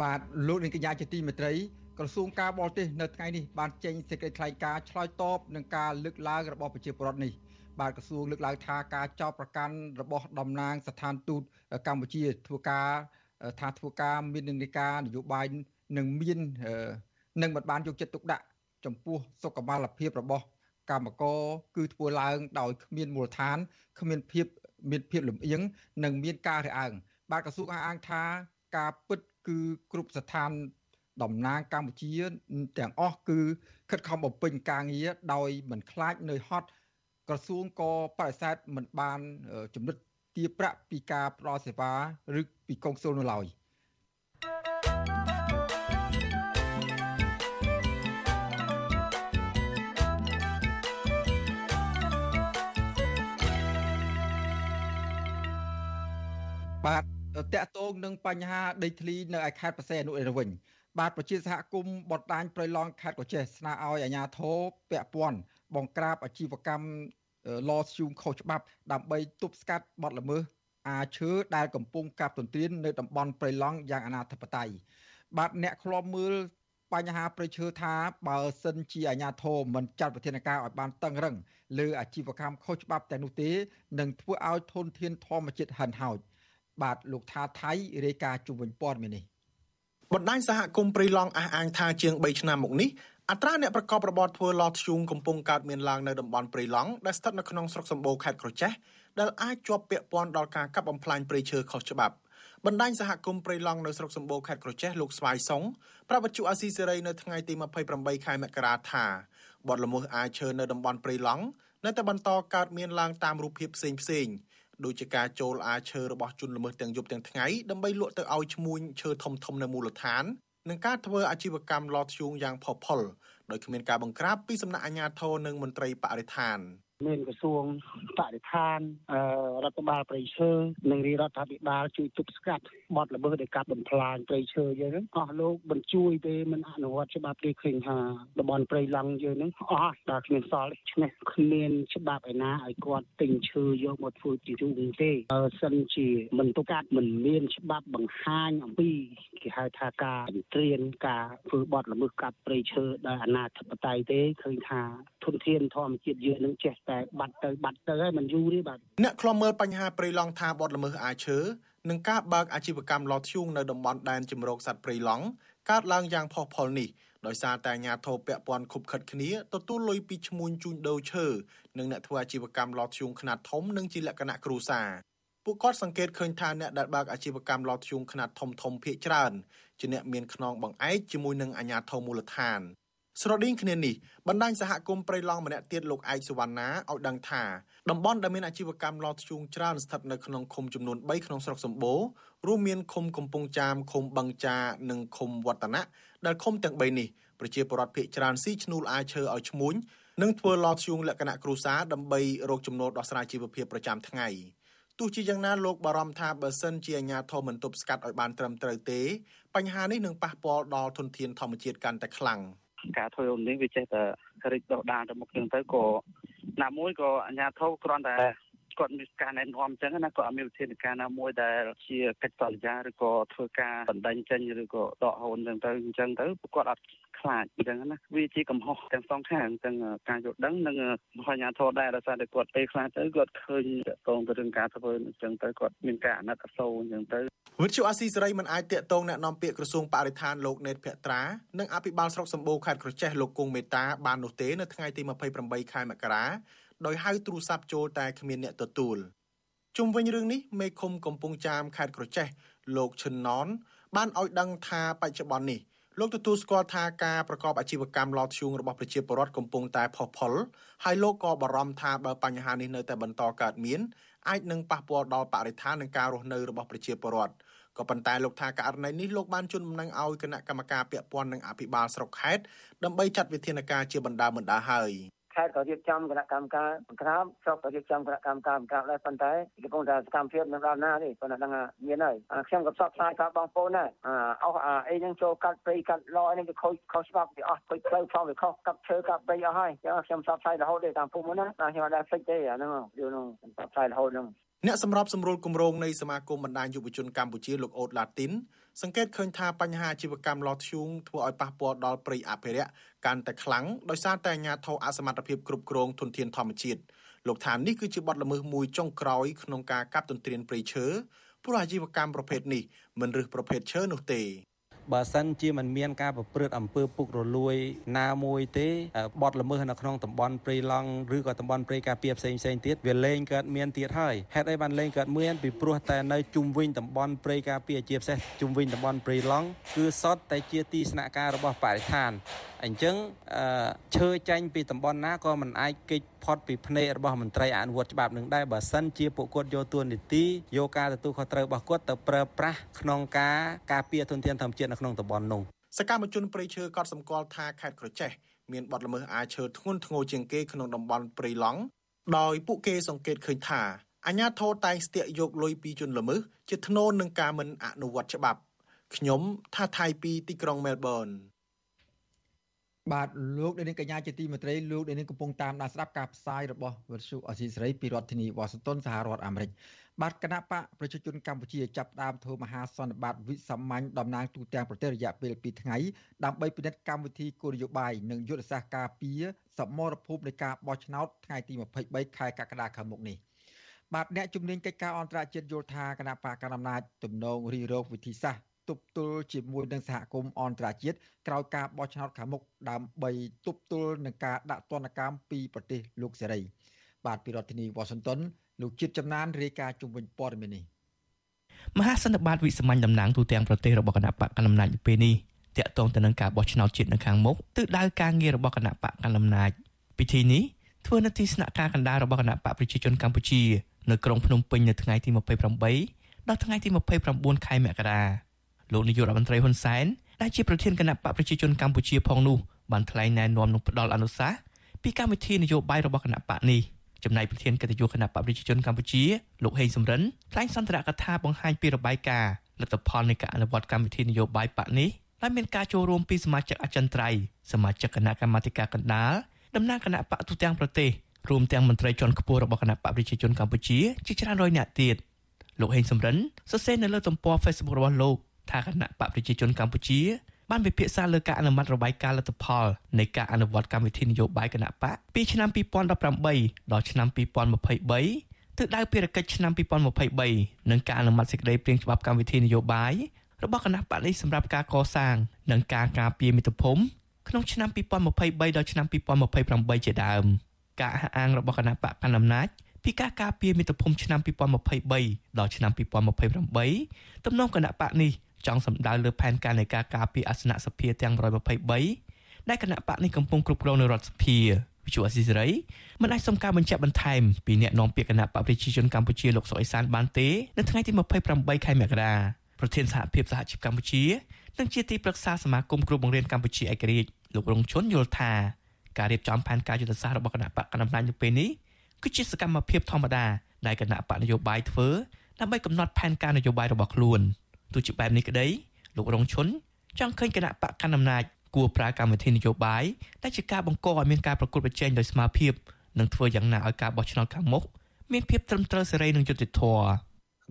បាទលោកនាងកញ្ញាជាទីមេត្រីក្រសួងការបរទេសនៅថ្ងៃនេះបានចេញសេចក្តីថ្លែងការណ៍ឆ្លើយតបនឹងការលើកឡើងរបស់ប្រជាពលរដ្ឋនេះ បាទក្រសួងលើកឡើងថាការចោទប្រកាន់របស់តំណាងស្ថានទូតកម្ពុជាធ្វើការថាធ្វើការមាននិន្នាការនយោបាយនឹងមាននឹងមិនបានយកចិត្តទុកដាក់ចំពោះសុខុមាលភាពរបស់កម្មករគឺធ្វើឡើងដោយគ្មានមូលដ្ឋានគ្មានភាពមានភាពលំអៀងនិងមានការរើសអើងបាទក្រសួងអះអាងថាការពិតគឺគ្រប់ស្ថានតំណាងកម្ពុជាទាំងអស់គឺខិតខំបំពេញការងារដោយមិនខ្លាចនៅហត់ ក្រសួងក៏បដិសេធមិនបានចំណិតទាប្រាក់ពីការផ្ដល់សេវាឬពីកុងស៊ុលនៅឡើយបាទតកតងនឹងបញ្ហាដីធ្លីនៅឯខេត្តបរសេអនុឯវិញបាទប្រជាសហគមន៍បតដាញប្រៃឡង់ខេត្តកោះចេះស្នើឲ្យអាជ្ញាធរពាក់ព័ន្ធ បង្ក្រាបអាជីវកម្មឡស្យូងខុសច្បាប់ដើម្បីទប់ស្កាត់បទល្មើសអាឈើដែលកំពុងកាប់ទន្ទ្រាននៅតំបន់ព្រៃឡង់យ៉ាងអនាធិបតេយ្យបាទអ្នកខ្លាំមើលបញ្ហាប្រឈើថាបើសិនជាអាជ្ញាធរមិនចាត់វិធានការឲ្យបានតឹងរឹងលើអាជីវកម្មខុសច្បាប់ទាំងនោះទេនឹងធ្វើឲ្យធនធានធម្មជាតិហិនហោចបាទលោកថាថៃរាយការណ៍ជុំវិញព័ត៌មាននេះបណ្ដាញសហគមន៍ព្រៃឡង់អះអាងថាជាង3ឆ្នាំមកនេះ អត្រាអ្នកប្រកបរបរធ្វើឡធ្យូងកំពុងកើតមានឡើងនៅតំបន់ព្រៃឡង់ដែលស្ថិតនៅក្នុងស្រុកសម្បូរខេត្តក្រចេះដែលអាចជាប់ពាក់ព័ន្ធដល់ការកាប់បំផ្លាញព្រៃឈើខុសច្បាប់បណ្ដាញសហគមន៍ព្រៃឡង់នៅស្រុកសម្បូរខេត្តក្រចេះលោកស្វាយសុងប្រាប់វិទ្យុអាស៊ីសេរីនៅថ្ងៃទី28ខែមករាថាបទល្មើសអាចឈើនៅតំបន់ព្រៃឡង់នៅតែបន្តកើតមានឡើងតាមរូបភាពផ្សេងផ្សេងដូចជាការចូលអាឈើរបស់ជនល្មើសទាំងយប់ទាំងថ្ងៃដើម្បីលក់ទៅឲ្យឈ្មួញឈើធំធំនៅមូលដ្ឋាន និងការធ្វើអាជីវកម្មឡធ្យូងយ៉ាងផុសផុលដោយគ្មានការបង្ក្រាបពីសំណាក់អាជ្ញាធរនិងមន្ត្រីបរិស្ថាន។ មានក្រសួងបរិស្ថានរដ្ឋបាលព្រៃឈើនិងរាជរដ្ឋាភិបាលជួយទប់ស្កាត់បទល្មើសដែលកាប់បំផ្លាញព្រៃឈើយើងហ្នឹងអស់លោកបញ្ជួយទេមិនអនុវត្តច្បាប់ទេឃើញថាតំបន់ព្រៃឡង់យើងហ្នឹងអស់ដល់គ្មានសល់ឆ្នេះគ្មានច្បាប់ឯណាឲ្យគាត់ទិញឈើយកមកធ្វើជារូបទេបើសិនជាមិនទុកកាត់មិនមានច្បាប់បង្ហាញអំពីគេហៅថាការត្រៀនការធ្វើបទល្មើសកាប់ព្រៃឈើដោយអាណាធិបតេយ្យទេឃើញថាធនធានធម្មជាតិយើងនឹងចេះតែបាត់ទៅបាត់ទៅហើយមិនយូរទេបាទអ្នកខ្លំមើលបញ្ហាព្រៃឡង់ថាបទល្មើសអាឈើនិងការបើកអាជីវកម្មឡធ្យូងនៅតំបន់ដែនជំរកសត្វព្រៃឡង់កើតឡើងយ៉ាងផុសផុលនេះដោយសារតែអាញាធរពពាន់ខុបខិតគ្នាទទួលលុយពីឈ្មួញជួញដូរឈើនិងអ្នកធ្វើអាជីវកម្មឡធ្យូងខ្នាតធំនិងជាលក្ខណៈគ្រួសារពួកគាត់សង្កេតឃើញថាអ្នកដែលបើកអាជីវកម្មឡធ្យូងខ្នាតធំធំភាគច្រើនជាអ្នកមានខ្នងបង្អែកជាមួយនឹងអាញាធរមូលដ្ឋាន ស្រដៀងគ្នានេះបណ្ដាញសហគមន៍ព្រៃឡង់ម្នាក់ទៀតលោកឯកសវណ្ណាឲ្យដឹងថាតំបន់ដែលមានអាជីវកម្មឡធ្យូងច្រើនស្ថិតនៅក្នុងឃុំចំនួន3ក្នុងស្រុកសម្បូររួមមានឃុំកំពង់ចាមឃុំបឹងចានិងឃុំវឌ្ឍនៈដែលឃុំទាំង3នេះប្រជាពលរដ្ឋភ័យច្រើនស៊ីឈ្នួលអាឈើឲ្យឈ្មួញនិងធ្វើឡធ្យូងលក្ខណៈគ្រួសារដើម្បីរកចំណូលដោះស្រាយជីវភាពប្រចាំថ្ងៃទោះជាយ៉ាងណាលោកបារម្ភថាបើសិនជាអាជ្ញាធរមិនទប់ស្កាត់ឲ្យបានត្រឹមត្រូវទេបញ្ហានេះនឹងប៉ះពាល់ដល់ធនធានធម្មជាតិកាន់តែខ្លាំង។ ការធ្វើអំនេះវាចេះតែរិចដោះដានទៅមុខចឹងទៅក៏ណាមួយក៏អាញាធរគ្រាន់តែ គាត់មានការណែនាំអញ្ចឹងណាគាត់អត់មានវិធានការណាមួយដែលជាកិច្ចសន្យាឬក៏ធ្វើការបណ្ដឹងចេញឬក៏ដកហូនអញ្ចឹងទៅអញ្ចឹងទៅគាត់អត់ខ្លាចអញ្ចឹងណាវាជាកំហុសទាំងសងខាងទាំងការយល់ដឹងនិងមហាញាធរដែរដោយសារតែគាត់ពេលខ្លះទៅគាត់ឃើញតងទៅរឿងការធ្វើអញ្ចឹងទៅគាត់មានការអាណិតអាសូរអញ្ចឹងទៅវិទ្យុអាស៊ីសេរីមិនអាចតាកតងแนะនាំពាក្យក្រសួងបរិស្ថានលោកណេតភក្ត្រានិងអភិបាលស្រុកសម្បូរខេត្តក្រចេះលោកគង់មេតាបាននោះទេនៅថ្ងៃទី28ខែមករា ដោយហៅទូរស័ព្ទចូលតែគ្មានអ្នកទទួលជុំវិញរឿងនេះមេឃុំកំពង់ចាមខេត្តក្រចេះលោកឈិនណនបានឲ្យដឹងថាបច្ចុប្បន្ននេះលោកទទួលស្គាល់ថាការប្រកបអាជីវកម្មឡធ្យូងរបស់ប្រជាពលរដ្ឋកំពុងតែផុសផុលហើយលោកក៏បារម្ភថាបើបញ្ហានេះនៅតែបន្តកើតមានអាចនឹងប៉ះពាល់ដល់បរិស្ថាននិងការរស់នៅរបស់ប្រជាពលរដ្ឋក៏ប៉ុន្តែលោកថាករណីនេះលោកបានជូនដំណឹងឲ្យគណៈកម្មការពាក់ព័ន្ធនិងអភិបាលស្រុកខេត្តដើម្បីចាត់វិធានការជាបណ្ដាបណ្ដាហើយ ខេត្តក៏រៀបចំគណៈកម្មការបង្ក្រាបស្រុកក៏រៀបចំគណៈកម្មការបង្ក្រាបដែរប៉ុន្តែកំពុងតែសកម្មភាពនឹងដល់ណាទេប៉ុន្តែដឹងថាមានហើយខ្ញុំក៏ផ្សព្វផ្សាយប្រាប់បងប្អូនដែរអស់អីនឹងចូលកាត់ព្រៃកាត់ឡនេះវាខូចខុសច្បាប់វាអស់ខូចផ្លូវផងវាខុសកាប់ឈើកាប់ព្រៃអស់ហើយចឹងខ្ញុំផ្សព្វផ្សាយរហូតទេតាមភូមិណាខ្ញុំអត់ដែរហ្វិចទេអាហ្នឹងយល់ហ្នឹងផ្សព្វផ្សាយរហូតហ្នឹង អ្នកសម្របសម្រួលគម្រោងនៃសមាគមបណ្ដាញយុវជនកម្ពុជាលោកអូតឡាទីនសង្កេតឃើញថាបញ្ហាអាជីវកម្មឡធ្យូងធ្វើឲ្យប៉ះពាល់ដល់ព្រៃអភិរក្សកាន់តែខ្លាំងដោយសារតែអាញាធរអសមត្ថភាពគ្រប់គ្រងធនធានធម្មជាតិលោកថានេះគឺជាបទល្មើសមួយចុងក្រោយក្នុងការកាប់ទន្ទ្រានព្រៃឈើព្រោះអាជីវកម្មប្រភេទនេះមិនរើសប្រភេទឈើនោះទេ បើសិនជាមិនមានការប្រព្រឹត្តអំពើពុករលួយ ណាមួយទេបទល្មើសនៅក្នុងតំបន់ព្រៃឡង់ឬក៏តំបន់ព្រៃការពារផ្សេងផ្សេងទៀតវាលែងកើតមានទៀតហើយហេតុអីបានលែងកើតមានពីព្រោះតែនៅជុំវិញតំបន់ព្រៃការពារជាពិសេសជុំវិញតំបន់ព្រៃឡង់គឺសតតែជាទីស្នាក់ការរបស់បរិស្ថាន អញ្ចឹងឈើចាញ់ពីតំបន់ណាក៏មិនអាចគេចផុតពីភ្នែករបស់មន្ត្រីអនុវត្តច្បាប់នឹងដែរបើសិនជាពួកគាត់យកទួនាទីយកការទទួលខុសត្រូវរបស់គាត់ទៅប្រើប្រាស់ក្នុងការការពារធនធានធម្មជាតិនៅក្នុងតំបន់នោះសកម្មជនព្រៃឈើក៏សម្គាល់ថាខេត្តក្រចេះមានបទល្មើសអាឈើធ្ងន់ធ្ងរជាងគេក្នុងតំបន់ព្រៃឡង់ដោយពួកគេសង្កេតឃើញថាអាញាធរតែងស្ទាក់យកលុយពីជនល្មើសជាធ្នូនឹងការមិនអនុវត្តច្បាប់ខ្ញុំថាថៃពីទីក្រុងមែលប៊ន បាទលោកនាងកញ្ញាជាទីមេត្រីលោកនាងកំពុងតាមដានស្ដាប់ការផ្សាយរបស់វិទ្យុអស៊ីសេរីពីរដ្ឋធានីវ៉ាស៊ីនតោនសហរដ្ឋអាមេរិកបាទគណៈបកប្រជាជនកម្ពុជាចាប់ផ្ដើមធ្វើមហាសន្និបាតវិសាមញ្ញតំណាងទូទាំងប្រទេសរយៈពេល2ថ្ងៃដើម្បីពិនិត្យកម្មវិធីគោលនយោបាយនិងយុទ្ធសាស្ត្រការពារសមរភូមិនៃការបោះឆ្នោតថ្ងៃទី23ខែកក្កដាខាងមុខនេះបាទអ្នកជំនាញកិច្ចការអន្តរជាតិយល់ថាគណៈបកកណ្ដាលអំណាចទំនងរីរោគវិធីសាស្ត្រ ទប់ទល់ជាមួយនឹងសហគមន៍អន្តរជាតិក្រោយការបោះឆ្នោតខាងមុខដើម្បីទប់ទល់នឹងការដាក់ទណ្ឌកម្មពីប្រទេសលោកសេរី បាទពីរដ្ឋធានីវ៉ាស៊ីនតោនលោកជាតិចំណានរាយការណ៍ជុំវិញព័ត៌មាននេះមហាសន្និបាតវិសាមញ្ញតំណាងទូទាំងប្រទេសរបស់គណៈបកកណ្ដាលអំណាចពេលនេះតាក់ទងទៅនឹងការបោះឆ្នោតជាតិនៅខាងមុខទិសដៅការងាររបស់គណៈបកកណ្ដាលអំណាចពិធីនេះធ្វើនៅទីស្នាក់ការកណ្ដាលរបស់គណៈបកប្រជាជនកម្ពុជា នៅក្រុងភ្នំពេញនៅថ្ងៃទី28ដល់ថ្ងៃទី29ខែមករា លោកនាយករដ្ឋមន្ត្រីហ៊ុនសែនដែលជាប្រធានគណៈបកប្រជាជនកម្ពុជាផងនោះបានថ្លែងណែនាំនឹងផ្ដល់អនុសាសន៍ពីកម្មវិធីនយោបាយរបស់គណៈបកនេះចំណែកប្រធានកិត្តិយសគណៈបកប្រជាជនកម្ពុជាលោកហេងសំរិនថ្លែងសន្ទរកថាបង្ហាញពីរបាយការណ៍លទ្ធផលនៃការអនុវត្តកម្មវិធីនយោបាយបកនេះដែលមានការចូលរួមពីសមាជិកអចិន្ត្រៃយ៍សមាជិកគណៈកម្មាធិការកណ្ដាលតំណាងគណៈបកទូទាំងប្រទេសរួមទាំងមន្ត្រីជាន់ខ្ពស់របស់គណៈបកប្រជាជនកម្ពុជាជាច្រើនរយនាក់ទៀតលោកហេងសំរិនសរសេរនៅលើទំព័រ Facebook របស់លោក ថាគណៈបកប្រជាជនកម្ពុជាបានពិភាក្សាលើការអនុម័តរបាយការណ៍លទ្ធផលនៃការអនុវត្តកម្មវិធីនយោបាយគណៈបកពីឆ្នាំ2018ដល់ឆ្នាំ2023ទិសដៅភារកិច្ចឆ្នាំ2023និងការអនុម័តសេចក្តីព្រាងច្បាប់កម្មវិធីនយោបាយរបស់គណៈបកនេះសម្រាប់ការកសាងនិងការការពារមាតុភូមិក្នុងឆ្នាំ2023ដល់ឆ្នាំ2028ជាដើមការអះអាងរបស់គណៈបកកណ្ដាលអំណាចពីការការពារមាតុភូមិឆ្នាំ2023ដល់ឆ្នាំ2028ទំនងគណៈបកនេះ ចង់សម្ដៅលើផែនការនៃការការពារអាសនៈសភាទាំង123ដែលគណៈបកនេះកំពុងគ្រប់គ្រងនៅរដ្ឋសភាវិទ្យុអស៊ីសេរីមិនអាចសុំការបញ្ជាក់បន្ថែមពីអ្នកនាំពាក្យគណៈបកប្រជាជនកម្ពុជាលោកសុអេសានបានទេនៅថ្ងៃទី28ខែមករាប្រធានសហភាពសហជីពកម្ពុជានិងជាទីប្រឹក្សាសមាគមគ្រូបង្រៀនកម្ពុជាឯករាជ្យលោករងឈុនយល់ថាការរៀបចំផែនការយុទ្ធសាស្ត្ររបស់គណៈបកកណ្ដាលអំណាចនៅពេលនេះគឺជាសកម្មភាពធម្មតាដែលគណៈបកនយោបាយធ្វើដើម្បីកំណត់ផែនការនយោបាយរបស់ខ្លួន ទោះជាបែបនេះក្តីលោករងឈុនចង់ឃើញគណៈបកកណ្ដាលអំណាចគួរប្រើកម្មវិធីនយោបាយដែលជាការបង្កឲ្យមានការប្រកួតប្រជែងដោយស្មារតីនិងធ្វើយ៉ាងណាឲ្យការបោះឆ្នោតខាងមុខមានភាពត្រឹមត្រូវសេរីនិងយុត្តិធម៌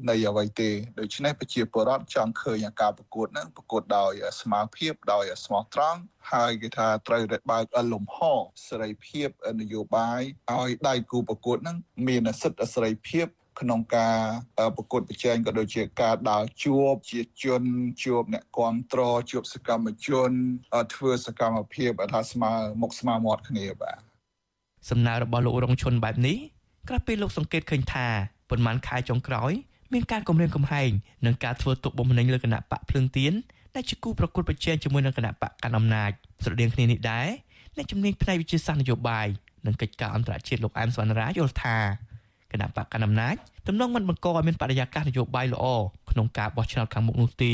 នៃអ្វីទេដូច្នេះប្រជាពលរដ្ឋចង់ឃើញការប្រកួតហ្នឹងប្រកួតដោយស្មារភាពដោយស្មោះត្រង់ហើយគេថាត្រូវតែបើកលំហសេរីភាពនយោបាយឲ្យដៃគូប្រកួតហ្នឹងមានសិទ្ធិសេរីភាព ក្នុងការប្រកួតប្រជែងក៏ដូចជាការដើរជួបជាជនជួបអ្នកគ្រប់គ្រងជួបសកម្មជនធ្វើសកម្មភាពថាស្មើមុខស្មើមាត់គ្នាបាទសំណើរបស់លោករងឈុនបែបនេះក្រោយពីលោកសង្កេតឃើញថាប៉ុន្មានខែចុងក្រោយមានការគម្រាមកំហែងនិងការធ្វើទុកបុកម្នេញលើគណៈបកភ្លើងទៀនដែលជាគូប្រកួតប្រជែងជាមួយនឹងគណៈបកកណ្ដាលអំណាចស្រដៀងគ្នានេះដែរអ្នកជំនាញផ្នែកវិទ្យាសាស្ត្រនយោបាយនិងកិច្ចការអន្តរជាតិលោកអែមសវណ្ណរាយល់ថា គណៈបកកណ្ដាលអំណាចទំនងមិនបង្កឲ្យមានបរិយាកាសនយោបាយល្អក្នុងការបោះឆ្នោតខាងមុខនោះទេ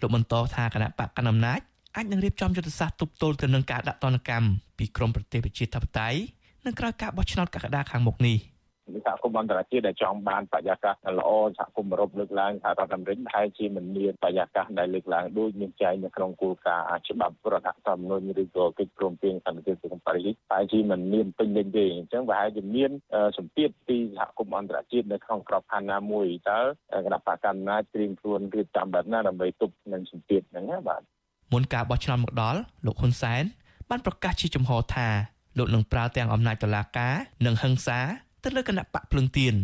លោកបន្តថាគណៈបកកណ្ដាលអំណាចអាចនឹងរៀបចំយុទ្ធសាស្ត្រទប់ទល់ទៅនឹងការដាក់ទណ្ឌកម្មពីក្រមប្រទេសប្រជាធិបតេយ្យនឹងក្រោយការបោះឆ្នោតកក្កដាខាងមុខនេះ។ សហគមន៍អន្តរជាតិដែលចង់បានបរិយាកាសល្អសហគមន៍អឺរ៉ុបលើកឡើងថារដ្ឋអាមេរិកប្រហែលជាមិនមានបរិយាកាសដែលលើកឡើងដូចមានចែងនៅក្នុងគោលការណ៍ច្បាប់រដ្ឋធម្មនុញ្ញឬក៏កិច្ចព្រមព្រៀងសន្តិភាពសង្គមប៉ារីសប្រហែលជាមិនមានពេញលេញទេអញ្ចឹងប្រហែលជាមានសម្ពាធពីសហគមន៍អន្តរជាតិនៅក្នុងក្របខ័ណ្ឌណាមួយតើគណៈបកកណ្ដាលត្រៀមខ្លួនរៀបចំបែបណាដើម្បីទប់នឹងសម្ពាធហ្នឹងណាបាទមុនការបោះឆ្នោតមកដល់លោកហ៊ុនសែនបានប្រកាសជាចំហថាលោកនឹងប្រើទាំងអំណាចតុលាការនិងហិង្សា ទៅលើគណៈបកភ្លឹងទៀន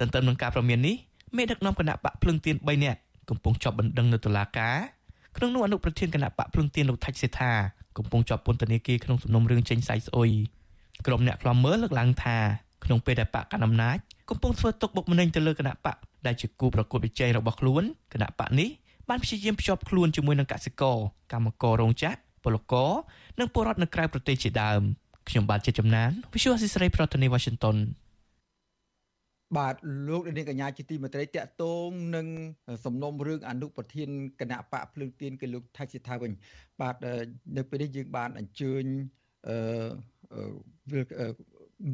ទន្ទឹមនឹងការប្រមាននេះមេដឹកនាំគណៈបកភ្លឹងទៀន3នាក់កំពុងជាប់បណ្ដឹងនៅតុលាការក្នុងនោះអនុប្រធានគណៈបកភ្លឹងទៀនលោកថាច់សេថាកំពុងជាប់ពន្ធនាគារក្នុងសំណុំរឿងចេញសាយស្អុយក្រុមអ្នកខ្លាំមើលលើកឡើងថាក្នុងពេលដែលបកកណ្ដាលអំណាចកំពុងធ្វើទុកបុកម្នេញទៅលើគណៈបកដែលជាគូប្រកួតប្រជែងរបស់ខ្លួនគណៈបកនេះបានព្យាយាមភ្ជាប់ខ្លួនជាមួយនឹងកសិករកម្មកររោងចក្រពលករនិងពលរដ្ឋនៅក្រៅប្រទេសជាដើមខ្ញុំបាទជាចំណាន Visual Assisray ប្រធានាទី Washington បាទលោកនាងកញ្ញាជាទីមេត្រីតកតងនឹងសំណុំរឿងអនុប្រធានគណៈបកភ្លើងទៀនគឺលោកថៃសិដ្ឋាវិញបាទនៅពេលនេះយើងបានអញ្ជើញអឺ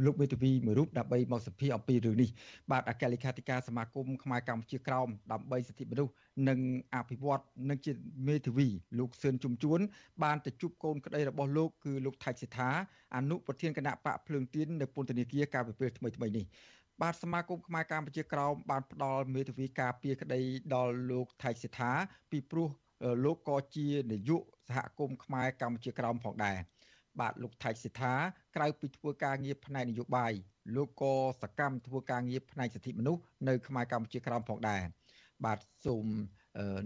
លោកមេធាវីមួយរូបដើម្បីមកសភាអំពីរឿងនេះបាទអគ្គលេខាធិការសមាគមខ្មែរកម្ពុជាក្រោមដើម្បីសិទ្ធិមនុស្សនិងអភិវឌ្ឍនិងជាមេធាវីលោកសឿនជុំជួន បានទៅជួបកូនក្តីរបស់លោកគឺលោកថៃសិដ្ឋាអនុប្រធានគណៈបកភ្លើងទៀននៅពន្ធនាគារកាលពីពេលថ្មីៗនេះ បាទសមាគមខ្មែរកម្ពុជាក្រោមបានផ្ដល់មេធាវីការពារក្តីដល់លោកថៃសិដ្ឋាពីព្រោះលោកក៏ជានាយកសហគមន៍ខ្មែរកម្ពុជាក្រោមផងដែរបាទលោកថៃសិដ្ឋាក្រៅពីធ្វើការងារផ្នែកនយោបាយលោកក៏សកម្មធ្វើការងារផ្នែកសិទ្ធិមនុស្សនៅខ្មែរកម្ពុជាក្រោមផងដែរបាទសូម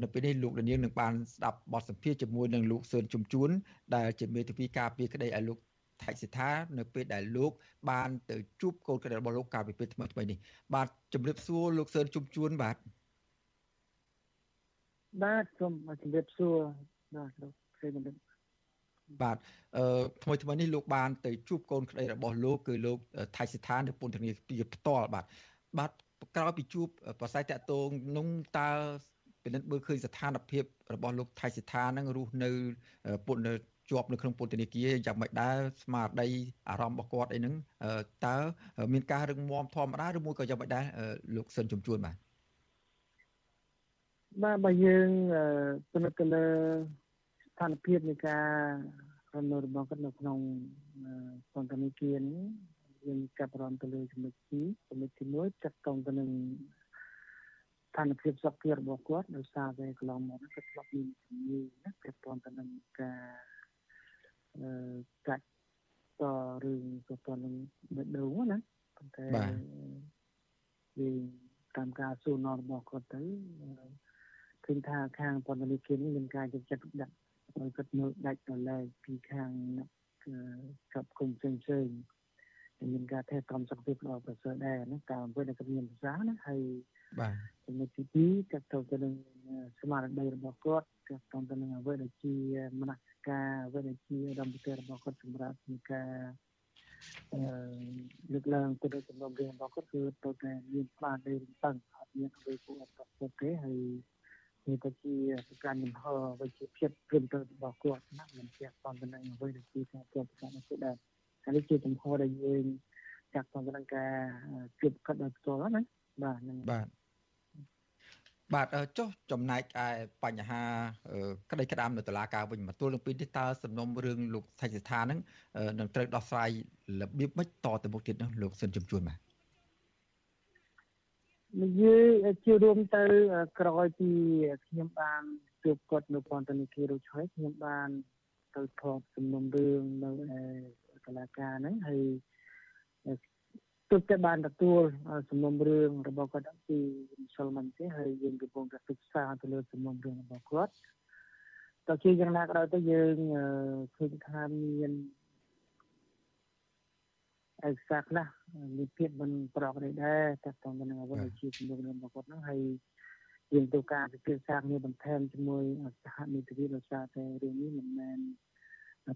នៅពេលនេះលោកលាននឹងបានស្ដាប់បទសម្ភាសជាមួយនឹងលោកសឿនជំជួនដែលជាមេធាវីការពារក្តីឲ្យលោក ថៃសិដ្ឋានៅពេលដែលលោកបានទៅជួបកូនក្តីរបស់លោកកាលពីពេលថ្មីថ្មីនេះបាទជំរាបសួរលោកសឿនជុំជួនបាទបាទសូមជំរាបសួរបាទលោកស្រីបណ្ឌិតបាទអឺថ្មីថ្មីនេះលោកបានទៅជួបកូនក្តីរបស់លោកគឺលោកថៃសិដ្ឋានៅពន្ធនាគារផ្ទាល់បាទបាទក្រោយពីជួបប្រស័យតាក់ទងនោះតើពិនិត្យមើលឃើញស្ថានភាពរបស់លោកថៃសិដ្ឋានឹងរស់នៅពន្ធ ជាប់នៅក្នុងពន្ធនាគារយ៉ាងម៉េចដែរស្មារតីអារម្មណ៍របស់គាត់អីហ្នឹងតើមានការរឹងមាំធម្មតាឬមួយក៏យ៉ាងម៉េចដែរលោកសិនជំជួនបាទបាទបើយើងពិនិត្យទៅលើស្ថានភាពនៃការរំលោភរបស់គាត់នៅក្នុងពន្ធនាគារនេះយើងចាប់អារម្មណ៍ទៅលើចំណុចទីចំណុចទី1ចាត់តងទៅនឹងស្ថានភាពសុខភាពរបស់គាត់ដោយសារតែកន្លងមកគាត់ធ្លាប់មានជំងឺណាពាក់ព័ន្ធទៅនឹងការ កាច់តរឿងទៅទៅនឹងបេះដូងណាប៉ុន្តែវាតាមការសួរនាំរបស់គាត់ទៅឃើញថាខាងពន្ធនាគារនេះមានការចិត្តចិត្តដាក់ឲ្យគាត់មើលដាច់ដល់ឡែកពីខាងចាប់គុំផ្សេងផ្សេងមានការថែទាំសុខភាពល្អប្រសើរដែរណាតាមអ្វីដែលគាត់មានភាសាណាហើយបាទចំណុចទី2កាត់ទៅទៅនឹងស្មារតីរបស់គាត់កាត់ទៅទៅនឹងអ្វីដែលជាមនសិ ការអ្វីដែលជារំពើរបស់គាត់សម្រាប់ក្នុងការអឺលើកឡើងទៅដល់ចំណុចរឿងរបស់គាត់គឺទៅតែមានស្មារតីរំពឹងអត់មានអ្វីគួរឲ្យប្រកបទេហើយនេះក៏ជាការញឹមហវិជ្ជាភាពព្រមទៅរបស់គាត់ណាមិនជាអត់ទៅនឹងអ្វីដែលជាការប្រកបតាមនេះដែរហើយនេះជាចំហដែលយើងចាក់ទៅនឹងការជួបកាត់ដោយផ្ទាល់ណាបាទហ្នឹងបាទ បាទចុះចំណែកឯបញ្ហាក្តីក្តាមនៅតុលាការវិញមកទល់នឹងពីនេះតើសំណុំរឿងលោកថៃសិដ្ឋានឹងនឹងត្រូវដោះស្រាយរបៀបម៉េចតទៅមុខទៀតនោះលោកសិនជំជួនបាទនិយាយជារួមទៅក្រោយពីខ្ញុំបានជួបគាត់នៅពន្ធនាគាររួចហើយខ្ញុំបានទៅថតសំណុំរឿងនៅឯកលាការហ្នឹងហើយ ទើបតែបានទទួលសំណុំរឿងរបស់គាត់ពីម្សិលមិញទេហើយយើងកំពុងតែសិក្សាទៅលើសំណុំរឿងរបស់គាត់តើជាយ៉ាងណាក៏ដោយទៅយើងឃើញថាមានឯកសារខ្លះមានភាពមិនប្រក្រតីដែរតែតទៅនឹងអ្វីដែលជាជំនុំរបស់គាត់ហ្នឹងហើយយើងទៅការពិភាក្សាគ្នាបន្ថែមជាមួយសហមេធាវីដោយសារតែរឿងនេះមិនមែន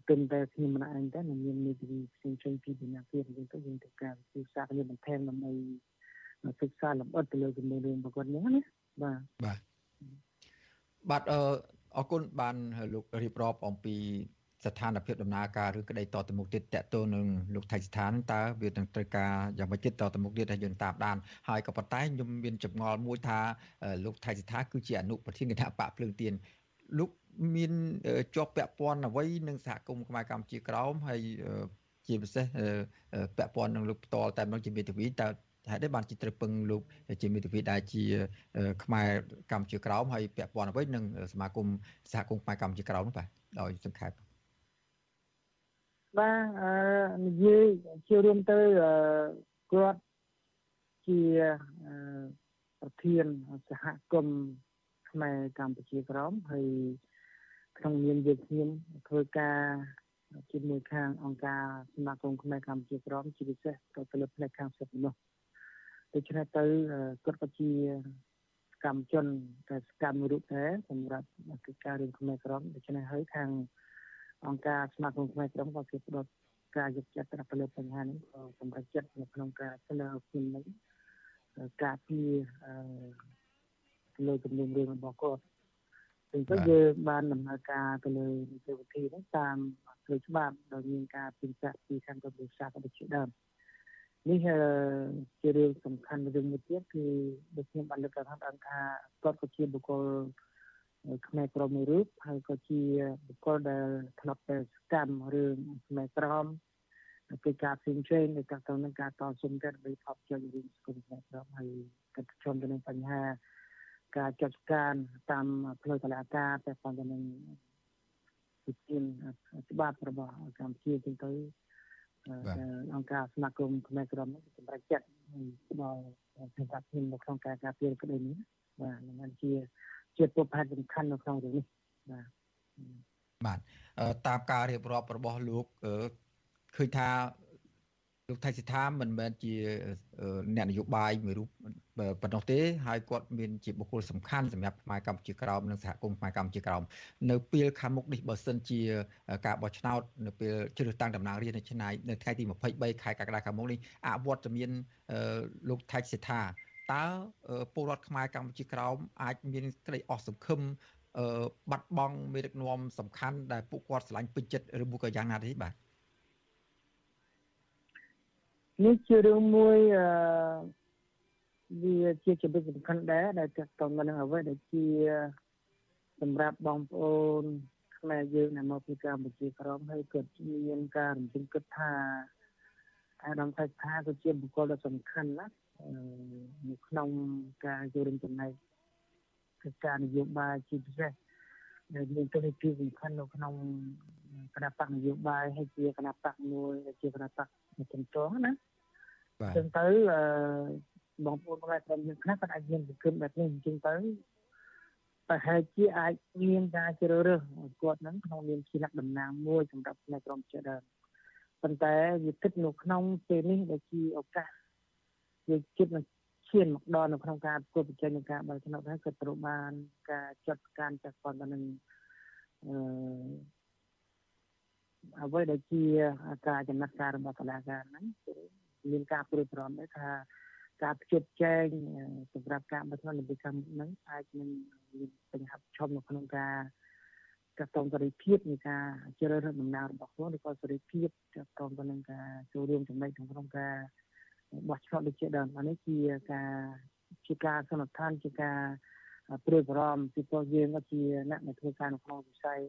ទិនតែខ្ញុំម្នាក់ឯងទេនឹងមានមេធាវីផ្សេងៗពីពីណាទៀតយើងទៅយើងទៅការពិភាក្សាគ្នាបន្ថែមដើម្បីសិក្សាលម្អិតទៅលើជំនុំរឿងរបស់គាត់ហ្នឹងណាបាទបាទបាទអឺអរគុណបានលោករៀបរាប់អំពីស្ថានភាពដំណើរការឬក្តីតទៅមុខទៀតតកតទៅនឹងលោកថៃស្ថានតើវានឹងត្រូវការយ៉ាងម៉េចទៀតតទៅមុខទៀតដែលយើងតាមដានហើយក៏ប៉ុន្តែខ្ញុំមានចម្ងល់មួយថាលោកថៃស្ថានគឺជាអនុប្រធានគណៈបកភ្លើងទៀនលោក មានជាប់ពាក់ព័ន្ធអ្វីនឹងសហគមន៍ខ្មែរកម្ពុជាក្រោមហើយជាពិសេសពាក់ព័ន្ធនឹងលោកផ្ទាល់តែម្ដងជាមេធាវីតើហេតុអីបានជាត្រូវពឹងលោកជាមេធាវីដែលជា ខ្មែរកម្ពុជាក្រោមហើយពាក់ព័ន្ធអ្វីនឹងសមាគមសហគមន៍ខ្មែរកម្ពុជាក្រោមនោះបាទដោយសង្ខេបបាទអឺនិយាយជារួមទៅគាត់ជាប្រធានសហគមន៍ខ្មែរកម្ពុជាក្រមហើយ ក្នុងនាមយើងខ្ញុំធ្វើការជាមួយខាងអង្គការសមាគមខ្មែរកម្ពុជាក្រមជាពិសេសក៏ទៅលើផ្នែកខាងសិទ្ធិមនុស្សដូច្នេះទៅគាត់ក៏ជាកម្មជនតែសកម្មរូបដែរសម្រាប់កិច្ចការរឿងខ្មែរក្រមដូច្នេះហើយខាងអង្គការស្មារតីខ្មែរក្រុមក៏គេផ្ដោតការយកចិត្តទៅលើបញ្ហានេះក៏សម្រាប់ចិត្តនៅក្នុងការស្នើខ្ញុំនេះការពីលើចំនួនរឿងរបស់គាត់ អញ្ចឹងយើងបានដំណើរការទៅលើនីតិវិធីនេះតាមផ្លូវច្បាប់ដោយមានការពិចារណាពីខាងកម្ពុជាក៏ដូចជាដើមនេះជារឿងសំខាន់រឿងមួយទៀតគឺដូចខ្ញុំបានលើកឡើងថាគាត់ក៏ជាបុគ្គលខ្មែរក្រមមួយរូបហើយក៏ជាបុគ្គលដែលធ្លាប់តែសកម្មរឿងខ្មែរក្រមពីការផ្សេងផ្សេងនៅក្នុងនឹងការតស៊ូតែដើម្បីផប់ជ័យរឿងសង្គមខ្មែរក្រមហើយក៏ប្រឈមទៅនឹងបញ្ហា ការចាត់ការតាមផ្លូវតុលាការតែប៉ុន្តែនឹងវិធានច្បាប់របស់កម្ពុជាចឹងទៅអង្គការសមាគមខ្មែរក្រមសម្រាប់ចាត់ដល់សម្រាប់ខ្ញុំនៅក្នុងការការពារក្តីនេះបាទនឹងជាជាពុបហេតុសំខាន់នៅក្នុងរឿងនេះបាទបាទតាមការរៀបរាប់របស់លោកឃើញថា លោកថៃសិដ្ឋាមិនមែនជាអ្នកនយោបាយមួយរូបប៉ុណ្ណោះទេហើយគាត់មានជាបុគ្គលសំខាន់សម្រាប់ខ្មែរកម្ពុជាក្រោមនិងសហគមន៍ខ្មែរកម្ពុជាក្រោមនៅពេលខាងមុខនេះបើសិនជាការបោះឆ្នោតនៅពេលជ្រើសតាំងតំណាងរាស្ត្រនៅឆ្នាំនៅថ្ងៃទី23ខែកក្កដាខាងមុខនេះអវត្តមានលោកថៃសិដ្ឋាតើពលរដ្ឋខ្មែរកម្ពុជាក្រោមអាចមានក្តីអស់សង្ឃឹមបាត់បង់មេដឹកនាំសំខាន់ដែលពួកគាត់ឆ្លាញ់ពេញចិត្តឬមួយក៏យ៉ាងណាទេបាទ នេះជារឿងមួយអឺវាជាចំណុចសំខាន់ដែរដែលចាត់តមកនឹងអ្វីដែលជាសម្រាប់បងប្អូនខ្មែរយើងដែលមកពីកម្ពុជាក្រមហើយគាត់មានការរំពឹងគិតថាអាដាមថាថាគឺជាបុគ្គលដ៏សំខាន់ណានៅក្នុងការចូលរួមចំណែកកិច្ចការនយោបាយជាពិសេសដែលមានតួនាទីសំខាន់នៅក្នុងគណៈបកនយោបាយហើយជាគណៈបកមួយជាគណៈបកជំទាស់ណា បាទចឹងទៅបងប្អូនខ្មែរក្រុមយើងខ្លះគាត់អាចមានសង្ឃឹមបែបនេះអញ្ចឹងទៅប្រហែលជាអាចមានការជ្រើសរើសគាត់ហ្នឹងក្នុងនាមជាអ្នកតំណាងមួយសម្រាប់ផ្នែកក្រុមជាដើមប៉ុន្តែវាគិតនៅក្នុងពេលនេះដែលជាឱកាសយើងគិតនឹងឈានមកដល់នៅក្នុងការប្រកួតប្រជែងនឹងការបើកឆ្នោតហើយក៏ត្រូវបានការចាត់ការចាត់ប៉ុន្តែនឹងអឺអ្វីដែលជាការចំណាត់ការរបស់តុលាការហ្នឹង មានការព្រួយបារម្ភដែរថាការភ្ជាប់ចែងសម្រាប់ការបើកឆ្នោតនៅពីខាងហ្នឹងអាចនឹងមានបញ្ហាប្រឈមនៅក្នុងការកាត់តសេរីភាពនៃការជ្រើសរើសដំណើររបស់ខ្លួនឬក៏សេរីភាពកាត់តទៅនឹងការចូលរួមចំណែកក្នុងការបោះឆ្នោតដូចជាដើមអានេះជាការជាការសន្និដ្ឋានជាការព្រួយបារម្ភពីព្រោះយើងក៏ជាអ្នកដែលធ្វើការនៅក្នុងវិស័យ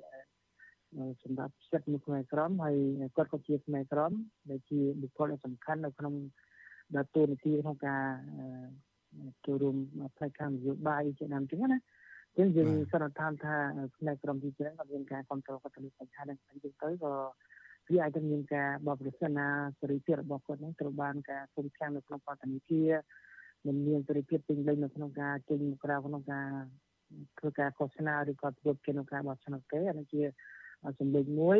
សម្រាប់សិទ្ធិនៅខ្មែរក្រមហើយគាត់ក៏ជាខ្មែរក្រមដែលជាបុគ្គលដ៏សំខាន់នៅក្នុងដល់តួនាទីក្នុងការចូលរួមផ្នែកខាងនយោបាយជាដើមចឹងណាចឹងយើងសន្និដ្ឋានថាផ្នែកក្រមទីច្រើនក៏មានការគ្រប់គ្រងគាត់ទៅបញ្ហាហ្នឹងអញ្ចឹងទៅក៏វាអាចនឹងមានការបបប្រសិនណាសេរីភាពរបស់គាត់ហ្នឹងត្រូវបានការគុំខាំងនៅក្នុងបទនីគាមិនមានសេរីភាពពេញលេញនៅក្នុងការចេញមកក្រៅក្នុងការធ្វើការឃោសនាឬក៏ធ្វើក្នុងការបោះឆ្នោតទេអានេះជា សម្លេងមួយ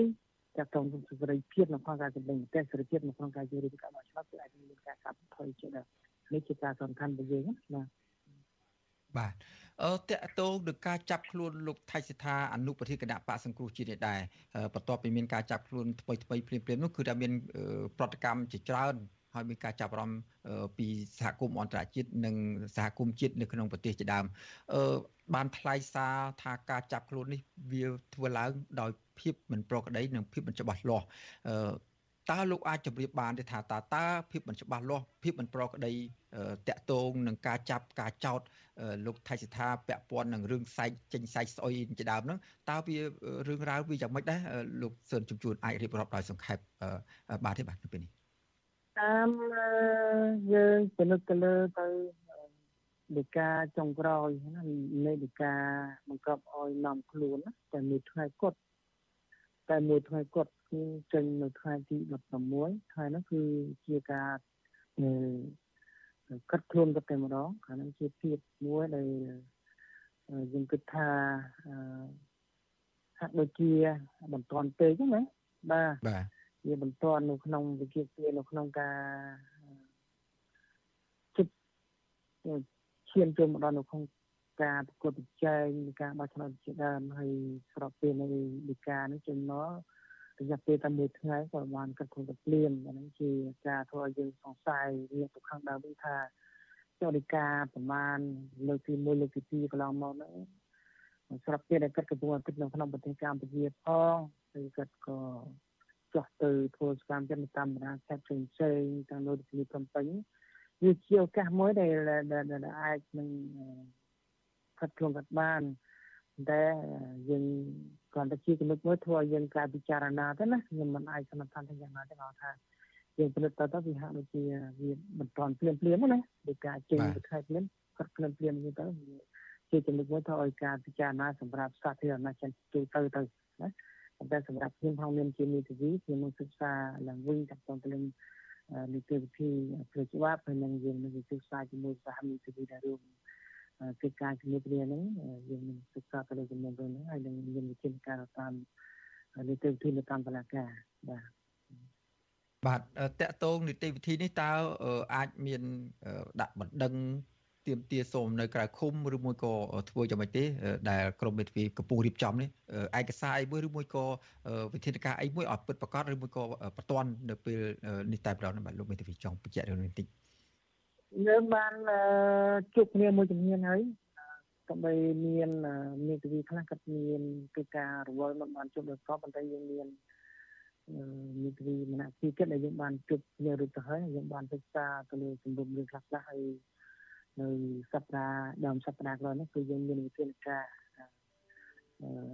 ចាក់តងនឹងសេរីភាពនៅក្នុងការចម្លែងមតិសេរីភាពនៅក្នុងការចូលរួមការបោះឆ្នោតគឺអាចមានការកាត់បន្ថយជាដែរនេះជាការសំខាន់របស់យើងណាបាទអឺតកតងនឹងការចាប់ខ្លួនលោកថៃសិដ្ឋាអនុប្រធានគណៈបកសង្គ្រោះជាតិនេះដែរបន្ទាប់ពីមានការចាប់ខ្លួនថ្មីថ្មីភ្លាមភ្លាមនោះគឺថាមានប្រតិកម្មជាច្រើន ហើយមានការចាប់អារម្មណ៍ពីសហគមន៍អន្តរជាតិនិងសហគមន៍ជាតិនៅក្នុងប្រទេសជាដើមអឺបានថ្លែងសារថាការចាប់ខ្លួននេះវាធ្វើឡើងដោយភាពមិនប្រក្រតីនិងភាពមិនច្បាស់លាស់អឺតើលោកអាចជម្រាបបានទេថាតើតើភាពមិនច្បាស់លាស់ភាពមិនប្រក្រតីតកតងនឹងការចាប់ការចោតលោកថៃសិដ្ឋាពាក់ព័ន្ធនឹងរឿងសែកចេញសែកស្អុយជាដើមហ្នឹងតើវារឿងរ៉ាវវាយ៉ាងម៉េចដែរលោកសឿនជំជួនអាចរៀបរាប់ដោយសង្ខេបបាទទេបាទនៅពេលនេះ តាមយើងពិនិត្យទៅលើទៅដីកាចុងក្រោយណានៃដីកាបង្កប់ឲ្យនាំខ្លួនតែមួយថ្ងៃគត់តែមួយថ្ងៃគត់គឺចេញនៅថ្ងៃទី16ថ្ងៃនោះគឺជាការកាត់ខ្លួនទៅតែម្ដងអានឹងជាភាពមួយដែលយើងគិតថាហាក់ដូចជាមិនទាន់ពេកហ្នឹងណាបាទបាទ វាមិនទាន់នៅក្នុងវិជាគានៅក្នុងការជិតឈានចូលមកដល់នៅក្នុងការប្រកួតប្រជែងការបោះឆ្នោតជាដើមហើយស្របពេលនៃវិការនេះចំណររយៈពេលតែមួយថ្ងៃក៏បានកាត់ខ្លួនទៅភ្លាមអានេះជាការធ្វើឲ្យយើងសង្ស័យវាទៅខាងដើមវិញថាចរិកាប្រមាណលើកទី1លើកទី2កន្លងមកហ្នឹងស្រាប់ពេលដែលកាត់កំពុងតែនៅក្នុងប្រទេសកម្ពុជាផងហើយកាត់ក៏ ចោះទៅធ្វើសកម្មភាពតាមបណ្ដាខេត្តផ្សេងផ្សេងទាំងនៅទីភ្នំពេញវាជាឱកាសមួយដែលដែលអាចនឹងខាត់ខ្លួនកាត់បានតែយើងគ្រាន់តែជាចំណុចមួយធ្វើឲ្យយើងការពិចារណាទៅណាខ្ញុំមិនអាចសន្និដ្ឋានថាយ៉ាងណាទេគាត់ថាយើងពិនិត្យទៅទៅវាហាក់ដូចជាវាមិនតាន់ភ្លាមភ្លាមណាដូចការចេញទៅខែភ្លាមគាត់ភ្លាមភ្លាមនេះទៅជាចំណុចមួយធ្វើឲ្យការពិចារណាសម្រាប់សាធារណជនទូទៅទៅណា តែសម្រាប់ខ្ញុំផងមានជានីតិវិធីខ្ញុំនឹងសិក្សាឡើងវិញតាក់ទងទៅនឹងនីតិវិធីផ្លូវច្បាប់ហើយនឹងយើងនឹងសិក្សាជាមួយសហនីតិវិធីដែលរួមកិច្ចការជំនួយគ្នាហ្នឹងយើងនឹងសិក្សាទៅលើចំណុចហ្នឹងហើយនឹងមានវិធានការតាមនីតិវិធីនៅតាមតុលាការបាទបាទតកតងនីតិវិធីនេះតើអាចមានដាក់បណ្ដឹង ទៀមទាសូមនៅក្រៅឃុំឬមួយក៏ធ្វើយ៉ាងម៉េចទេដែលក្រមមេធាវីកំពុងរៀបចំនេះឯកសារអីមួយឬមួយក៏វិធានការអីមួយឲ្យពិតប្រាកដឬមួយក៏បន្ទាន់នៅពេលនេះតែម្ដងបាទលោកមេធាវីចង់បញ្ជាក់រឿងនេះបន្តិចយើងបានជួបគ្នាមួយជំនាញហើយដើម្បីមានមេធាវីខ្លះគាត់មានកិច្ចការរវល់មិនបានជួបដល់សពប៉ុន្តែយើងមានមេធាវីម្នាក់ពីរទៀតដែលយើងបានជួបគ្នារួចទៅហើយយើងបានសិក្សាទៅលើជំនុំរឿងខ្លះខ្លះហើយ នៅសប្តាហ៍ដើមសប្តាហ៍ក្រោយនេះគឺយើងមានវិធានការ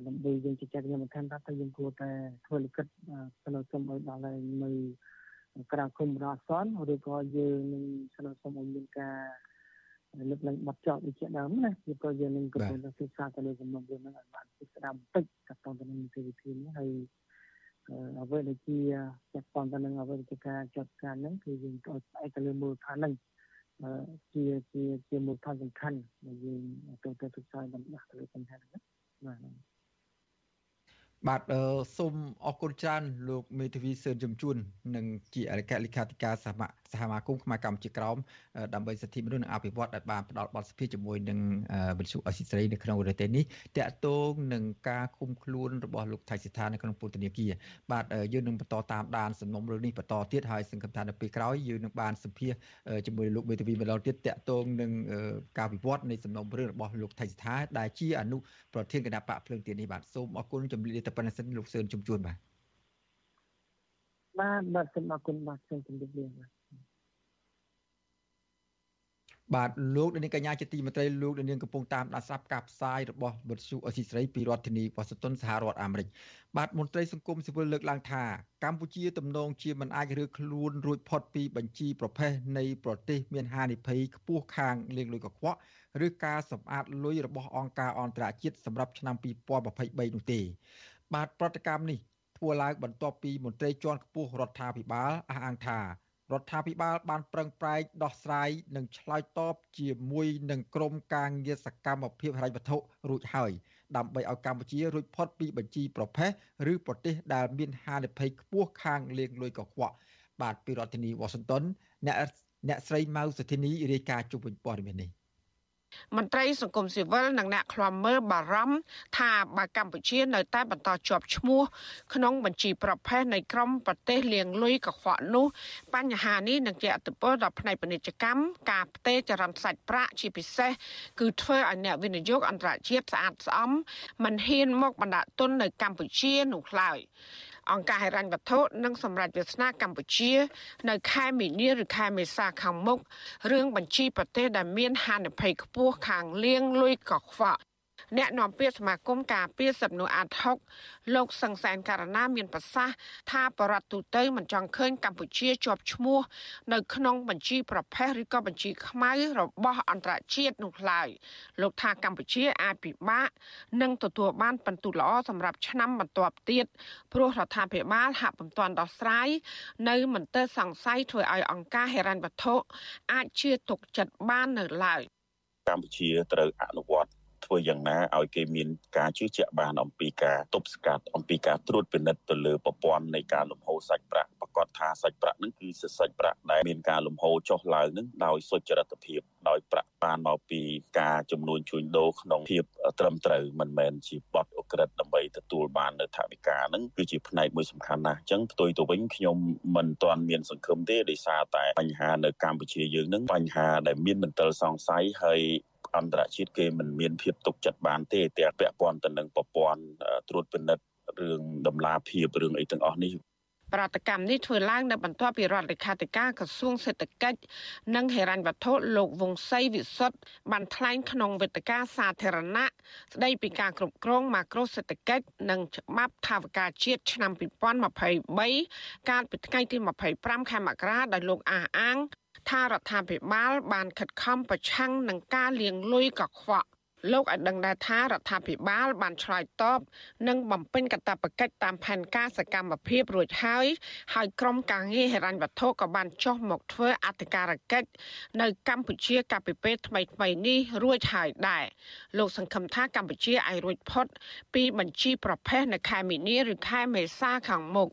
ដើម្បីយើងជជែកគ្នាបន្ថែមថាតើយើងគួរតែធ្វើលិខិតស្នើសុំឲ្យដល់នៅក្រៅគុំរអសនឬក៏យើងនឹងស្នើសុំឲ្យមានការលើកឡើងបទចោទវិជាដើមណាពីព្រោះយើងនឹងកំពុងតែសិក្សាទៅលើសំណុំរឿងហ្នឹងឲ្យបានពិស្ដារបន្តិចតទៅនឹងនីតិវិធីនេះហើយអ្វីដែលជាចាត់តទៅនឹងអ្វីដែលការចាត់ការហ្នឹងគឺយើងត្រូវផ្អែកទៅលើមូលដ្ឋានហ្នឹង ជាជាជាមូលដ្ឋានសំខាន់ដែលយើងត្រូវតែសិក្សាបណ្ដាស់ទៅលើបញ្ហាហ្នឹងបាទ បាទសូមអរគុណច្រើនលោកមេធាវីសឿនជំជួននិងជាអគ្គលេខាធិការសហសហមាគមខ្មែរកម្ពុជាក្រោមដើម្បីសិទ្ធិមនុស្សនិងអភិវឌ្ឍដែលបានផ្ដល់បទសភាជាមួយនឹងវិទ្យុអស៊ីសេរីនៅក្នុងប្រទេសនេះតកតងនឹងការឃុំខ្លួនរបស់លោកថៃសិដ្ឋានៅក្នុងពន្ធនាគារបាទយើងនឹងបន្តតាមដានសំណុំរឿងនេះបន្តទៀតហើយសង្ឃឹមថានៅពេលក្រោយយើងនឹងបានសម្ភាសជាមួយលោកមេធាវីម្ដងទៀតតកតងនឹងការវិវត្តនៃសំណុំរឿងរបស់លោកថៃសិដ្ឋាដែលជាអនុប្រធានគណៈបកភ្លើងទៀននេះបាទសូមអរគុណជំរាបតែប៉ុណ្ណេះសិនលោកសឿនជំជួនបាទបាទបាទសូមអរគុណបាទសូមជម្រាបលាបាទបាទលោកនាងកញ្ញាជាទីមេត្រីលោកនាងកំពុងតាមដានស្រាប់ការផ្សាយរបស់វិទ្យុអស៊ីសេរីពីរដ្ឋធានីវ៉ាស៊ីនតោនសហរដ្ឋអាមេរិកបាទមន្ត្រីសង្គមស៊ីវិលលើកឡើងថាកម្ពុជាទំនងជាមិនអាចរើខ្លួនរួចផុតពីបញ្ជីប្រភេទនៃប្រទេសមានហានិភ័យខ្ពស់ខាងលាងលុយកខ្វក់ឬការសម្អាតលុយរបស់អង្គការអន្តរជាតិសម្រាប់ឆ្នាំ2023នោះទេ បាទប្រតិកម្មនេះធ្វើឡើងបន្ទាប់ពីមន្ត្រីជាន់ខ្ពស់រដ្ឋាភិបាលអះអាងថារដ្ឋាភិបាលបានប្រឹងប្រែងដោះស្រាយនិងឆ្លើយតបជាមួយនឹងក្រមការងារសកម្មភាពហិរញ្ញវត្ថុរួចហើយដើម្បីឲ្យកម្ពុជារួចផុតពីបញ្ជីប្រភេទឬប្រទេសដែលមានហានិភ័យខ្ពស់ខាងលាងលុយកខ្វក់បាទពីរដ្ឋធានីវ៉ាស៊ីនតោនអ្នកអ្នកស្រីម៉ៅសុធីនីរាយការណ៍ជុំវិញព័ត៌មាននេះ មន្ត្រីសង្គមស៊ីវិលនិងអ្នកខ្លាំមើលបារម្ភថាបើកម្ពុជានៅតែបន្តជាប់ឈ្មោះក្នុងបញ្ជីប្រភេទនៃក្រមប្រទេសលៀងលុយកខ្វក់នោះបញ្ហានេះនឹងជះឥទ្ធិពលដល់ផ្នែកពាណិជ្ជកម្មការផ្ទេរចរន្តសាច់ប្រាក់ជាពិសេសគឺធ្វើឲ្យអ្នកវិនិយោគអន្តរជាតិស្អាតស្អំមិនហ៊ានមកបណ្ដាក់ទុននៅកម្ពុជានោះឡើយ អង្គការហិរញ្ញវត្ថុនិងសម្រាប់វាសនាកម្ពុជា នៅខែមីនាឬខែមេសាខាងមុខរឿងបញ្ជីប្រទេសដែលមានហានិភ័យខ្ពស់ខាងលៀងលួយកខ្វក់ អ្នកនាំពាក្យសមាគមការពារសិទ្ធិមនុស្សអាត់ហុកលោកសង្សានករណាមានប្រសាសន៍ថាបរដ្ឋទូទៅមិនចង់ឃើញកម្ពុជាជាប់ឈ្មោះនៅក្នុងបញ្ជីប្រភេទឬក៏បញ្ជីខ្មៅរបស់អន្តរជាតិនោះឡើយលោកថាកម្ពុជាអាចពិបាកនឹងទទួលបានពិន្ទុល្អសម្រាប់ឆ្នាំបន្ទាប់ទៀតព្រោះរដ្ឋាភិបាលហាក់ពុំទាន់ដោះស្រាយនៅមន្ទិលសង្ស័យធ្វើឲ្យអង្គការហិរញ្ញវត្ថុអាចជឿទុកចិត្តបាននៅឡើយកម្ពុជាត្រូវអនុវត្ត ធ្វើយ៉ាងណាឲ្យគេមានការជឿជាក់បានអំពីការទប់ស្កាត់អំពីការត្រួតពិនិត្យទៅលើប្រព័ន្ធនៃការលំហូរសាច់ប្រាក់ប្រកាសថាសាច់ប្រាក់នឹងគឺសាច់ប្រាក់ដែលមានការលំហូរចុះឡើងនឹងដោយសុចរិតភាពដោយប្រាក់បានមកពីការចំនួនជួញដូរក្នុងភាពត្រឹមត្រូវមិនមែនជាបទអក្រិតដើម្បីទទួលបាននៅថវិកានឹងគឺជាផ្នែកមួយសំខាន់ណាស់អញ្ចឹងផ្ទុយទៅវិញខ្ញុំមិនទាន់មានសង្ឃឹមទេដោយសារតែបញ្ហានៅកម្ពុជាយើងនឹងបញ្ហាដែលមានមន្ទិលសង្ស័យហើយ អន្តរជាតិគេមិនមានភាពទុកចិត្តបានទេទាំងពាក់ព័ន្ធទៅនឹងប្រព័ន្ធត្រួតពិនិត្យរឿងដំណាភាពរឿងអីទាំងអស់នេះប្រតិកម្មនេះធ្វើឡើងនៅបន្ទាប់ពីរដ្ឋលេខាធិការក្រសួងសេដ្ឋកិច្ចនិងហិរញ្ញវត្ថុលោកវង្សីវិសុទ្ធបានថ្លែងក្នុងវេទិកាសាធារណៈស្ដីពីការគ្រប់គ្រងម៉ាក្រូសេដ្ឋកិច្ចនិងច្បាប់ថាវិការជាតិឆ្នាំ2023កាលពីថ្ងៃទី25ខែមករាដោយលោកអះអាង ថារដ្ឋាភិបាលបានខិតខំប្រឆាំងនឹងការលាងលុយកខ្វក់លោកឲ្យដឹងដែរថារដ្ឋាភិបាលបានឆ្លើយតបនិងបំពេញកាតព្វកិច្ចតាមផែនការសកម្មភាពរួចហើយហើយក្រុមការងារហិរញ្ញវត្ថុក៏បានចុះមកធ្វើអធិការកិច្ចនៅកម្ពុជាកាលពីពេលថ្មីថ្មីនេះរួចហើយដែរលោកសង្ឃឹមថាកម្ពុជាអាចរួចផុតពីបញ្ជីប្រភេទនៅខែមីនាឬខែមេសាខាងមុខ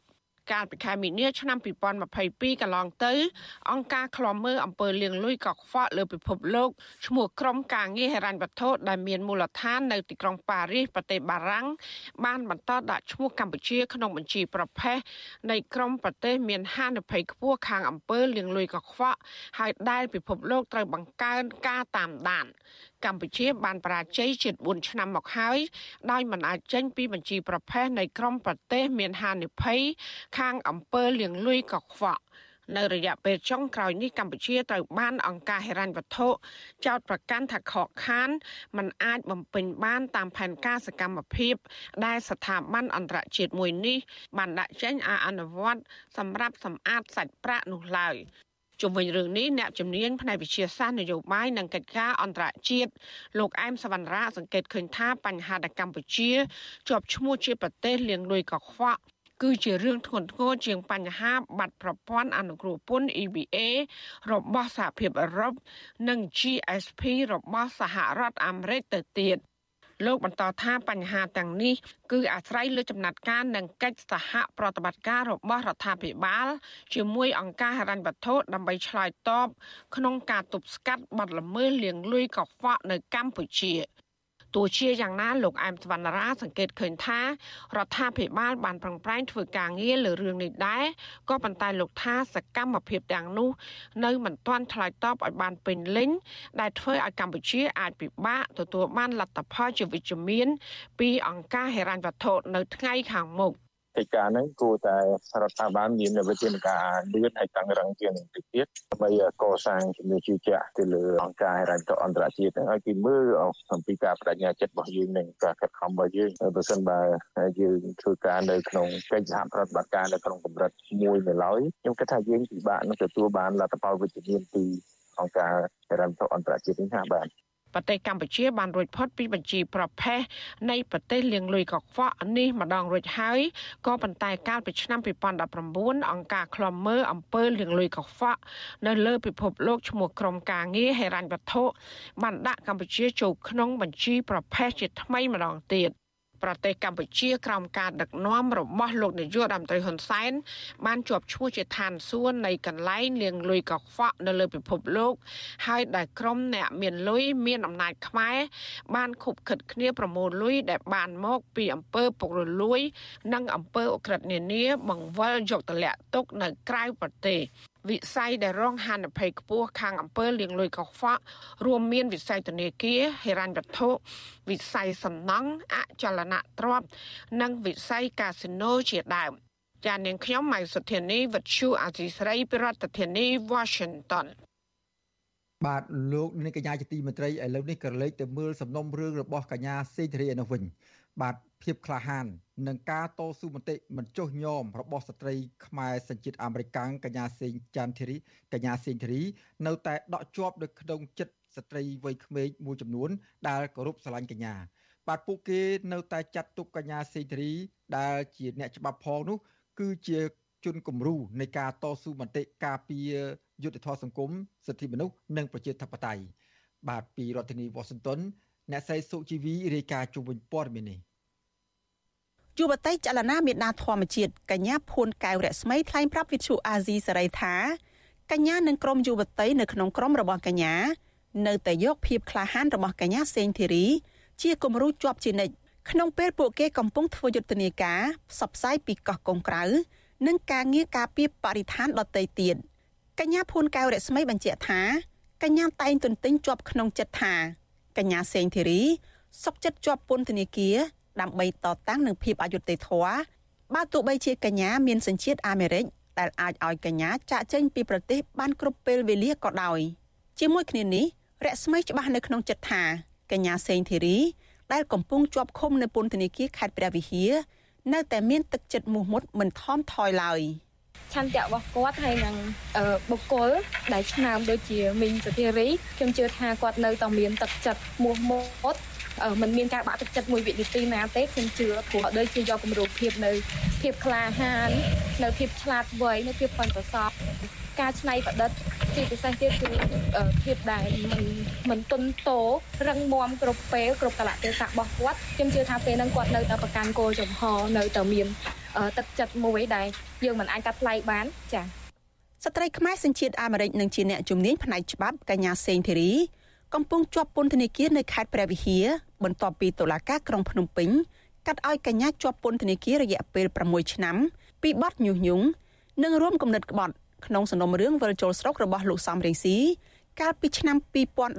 កាលពីខែមីនាឆ្នាំ2022កន្លងទៅ អង្គការឃ្លាំមើលអំពើលាងលុយកខ្វក់លើពិភពលោកឈ្មោះក្រុមការងារហិរញ្ញវត្ថុដែលមានមូលដ្ឋាននៅទីក្រុងប៉ារីសប្រទេសបារាំងបានបន្តដាក់ឈ្មោះកម្ពុជាក្នុងបញ្ជីប្រភេទនៃក្រុមប្រទេសមានហានិភ័យខ្ពស់ខាងអំពើលាងលុយកខ្វក់ហើយដែលពិភពលោកត្រូវបង្កើនការតាមដាន កម្ពុជាបានបរាជ័យជិត4ឆ្នាំមកហើយដោយមិនអាចចេញពីបញ្ជីប្រភេទនៃក្រុមប្រទេសមានហានិភ័យខាងអំពើលាងលុយកខ្វក់នៅរយៈពេលចុងក្រោយនេះកម្ពុជាត្រូវបានអង្គការហិរញ្ញវត្ថុចោទប្រកាន់ថាខកខានมันអាចបំពេញបានតាមផែនការសកម្មភាព ដែលស្ថាប័នអន្តរជាតិមួយនេះបានដាក់ចេញឲ្យអនុវត្តសម្រាប់សម្អាតសាច់ប្រាក់នោះឡើយ ជុំវិញរឿងនេះអ្នកជំនាញផ្នែកវិទ្យាសាស្ត្រនយោបាយនិងកិច្ចការអន្តរជាតិលោកអែមសវណ្ណរាសង្កេតឃើញថាបញ្ហាដែលកម្ពុជាជាប់ឈ្មោះជាប្រទេសលៀងលួយកខ្វក់គឺជារឿងធ្ងន់ធ្ងរជាងបញ្ហាបាត់ប្រព័ន្ធអនុគ្រោះពន្ធ EBA របស់សហភាពអឺរ៉ុបនិង GSP របស់សហរដ្ឋអាមេរិកទៅទៀត។ លោកបន្តថាបញ្ហាទាំងនេះគឺអាស្រ័យលើចំណាត់ការនិងកិច្ចសហប្រតិបត្តិការរបស់រដ្ឋាភិបាល ជាមួយអង្គការហិរញ្ញវត្ថុដើម្បីឆ្លើយតបក្នុងការទប់ស្កាត់បទល្មើសលាងលុយកខ្វក់នៅកម្ពុជា ទោះជាយ៉ាងណាលោកអែមសវណ្ណរា សង្កេតឃើញថារដ្ឋាភិបាលបានប្រឹងប្រែងធ្វើការងារលើរឿងនេះដែរក៏ប៉ុន្តែលោកថាសកម្មភាពទាំងនោះ នៅមិនទាន់ឆ្លើយតបឲ្យបានពេញលេញដែលធ្វើឲ្យកម្ពុជាអាចពិបាកទទួលបានលទ្ធផលជាវិជ្ជមាន ពីអង្គការហិរញ្ញវត្ថុនៅថ្ងៃខាងមុខ កិច្ចការហ្នឹងគួរតែរដ្ឋាភិបាលមានវិធានការលឿនហើយតឹងរឹងជាងនេះទៅទៀតដើម្បីកសាងជំនឿជឿជាក់ទៅលើអង្គការហិរញ្ញវត្ថុអន្តរជាតិហ្នឹងឲ្យគេមើលអំពីការបដិញ្ញាចិត្តរបស់យើងនិងការខិតខំរបស់យើងបើសិនបើយើងធ្វើការនៅក្នុងកិច្ចសហប្រតិបត្តិការនៅក្នុងកម្រិតមួយនៅឡើយខ្ញុំគិតថាយើងពិបាកនឹងទទួលបានលទ្ធផលវិជ្ជមានពីអង្គការហិរញ្ញវត្ថុអន្តរជាតិនេះណាបាទ ប្រទេសកម្ពុជាបានរួចផុតពីបញ្ជីប្រភេទនៃប្រទេសលៀងលុយកខ្វក់នេះម្ដងរួចហើយក៏ប៉ុន្តែកាលពីឆ្នាំ2019អង្គការឃ្លាំមើលអំពើលៀងលុយកខ្វក់នៅលើពិភពលោកឈ្មោះក្រុមការងារហិរញ្ញវត្ថុបានដាក់កម្ពុជាចូលក្នុងបញ្ជីប្រភេទជាថ្មីម្ដងទៀត ប្រទេសកម្ពុជាក្រោមការដឹកនាំរបស់លោកនាយករដ្ឋមន្ត្រីហ៊ុនសែនបានជាប់ឈ្មោះជាឋានសួគ៌នៃកន្លែងលាងលុយកខ្វក់នៅលើពិភពលោក ហើយដែលក្រុមអ្នកមានលុយមានអំណាចខ្មែរបានខុបខិតគ្នាប្រមូលលុយដែលបានមកពីអំពើពុករលួយ និងអំពើអក្រិតនានាបង្វិលយកទម្លាក់ទុកនៅក្រៅប្រទេស វិស័យដែលរងហានិភ័យខ្ពស់ខាងអំពើលាងលុយកខ្វក់រួមមានវិស័យធនាគារហិរញ្ញវត្ថុវិស័យសំណង់អចលនទ្រព្យនិងវិស័យកាស៊ីណូជាដើមចាននាងខ្ញុំម៉ៃសុធានីវិទ្យុអាស៊ីស្រីប្រធានាធិបតី Washington បាទលោកនាងកញ្ញាជាទីមេត្រីឥឡូវនេះក៏លេចទៅមើលសំណុំរឿងរបស់កញ្ញាសេងធារីឯនោះវិញ បាទភាពក្លាហាននិងការតស៊ូមតិមិនចុះញោមរបស់ស្ត្រីខ្មែរសញ្ជាតិអាមេរិកកញ្ញាសេងចាន់ធីរីកញ្ញាសេងធីរីនៅតែដក់ជាប់នៅក្នុងចិត្តស្ត្រីវ័យក្មេងមួយចំនួន ដែលគោរពស្រឡាញ់កញ្ញាបាទពួកគេនៅតែចាត់ទុកកញ្ញាសេងធីរីដែលជាអ្នកច្បាប់ផងនោះគឺជាជនគំរូនៃការតស៊ូមតិការពារយុត្តិធម៌សង្គមសិទ្ធិមនុស្សនិងប្រជាធិបតេយ្យបាទពីរដ្ឋធានី Washington អ្នកស្រីសុជីវីរាយការណ៍ជុំវិញព័ត៌មាននេះយុវតីចលនាមេដាធម្មជាតិកញ្ញាភួនកែវរស្មីថ្លែងប្រាប់វិទ្យុអាស៊ីសេរីថាកញ្ញានិងក្រុមយុវតីនៅក្នុងក្រុមរបស់កញ្ញានៅតែយកភាពក្លាហានរបស់កញ្ញាសេងធីរី ជាគំរូជាប់ជានិច្ចក្នុងពេលពួកគេកំពុងធ្វើយុទ្ធនាការផ្សព្វផ្សាយពីកោះកុងក្រៅ និងការងារការពារបរិស្ថានដទៃទៀតកញ្ញាភួនកែវរស្មីបញ្ជាក់ថាកញ្ញាតែងទន្ទិញជាប់ក្នុងចិត្តថា កញ្ញាសេងធីរីសុកចិត្តជាប់ពន្ធនាគារដើម្បីតតាំងនឹងភាពអយុត្តិធម៌បើទោះបីជាកញ្ញាមានសញ្ជាតិអាមេរិកដែលអាចឲ្យកញ្ញាចាក់ចេញពីប្រទេសបានគ្រប់ពេលវេលាក៏ដោយជាមួយគ្នានេះរស្មីច្បាស់នៅក្នុងចិត្តថាកញ្ញាសេងធីរីដែលកំពុងជាប់ឃុំនៅពន្ធនាគារខេត្តព្រះវិហារនៅតែមានទឹកចិត្តមោះមុតមិនថមថយឡើយ ឆន្ទៈរបស់គាត់ហើយនឹងបុគ្គលដែលឆ្នើមដូចជាមីងសុធារីខ្ញុំជឿថាគាត់នៅតែមានទឹកចិត្តមោះមុតมันមានការបាក់ទឹកចិត្តមួយវិនាទីណាទេខ្ញុំជឿព្រោះដូចជាយកគំរូភាពនៅភាពក្លាហាននៅភាពឆ្លាតវៃនៅភាពប៉ិនប្រសប់ការច្នៃប្រឌិតជាពិសេសទៀតគឺភាពដែលមិនមិនទុនតោរឹងមាំគ្រប់ពេលគ្រប់កលៈទេសៈរបស់គាត់ខ្ញុំជឿថាពេលហ្នឹងគាត់នៅតែប្រកាន់គោលចំហនៅតែមាន ទឹកចិត្តមួយដែលយើងមិនអាចកាត់ថ្លៃបានចា៎ស្ត្រីខ្មែរសញ្ជាតិអាមេរិកនិងជាអ្នកជំនាញផ្នែកច្បាប់កញ្ញាសេងធីរីកំពុងជាប់ពន្ធនាគារនៅខេត្តព្រះវិហារបន្ទាប់ពីតុលាការក្រុងភ្នំពេញកាត់ឲ្យកញ្ញាជាប់ពន្ធនាគាររយៈពេល6ឆ្នាំពីបទញុះញង់និងរួមគំនិតក្បត់ក្នុងសំណុំរឿងវិលជុលស្រុករបស់លោកសំរងស៊ីកាលពីឆ្នាំ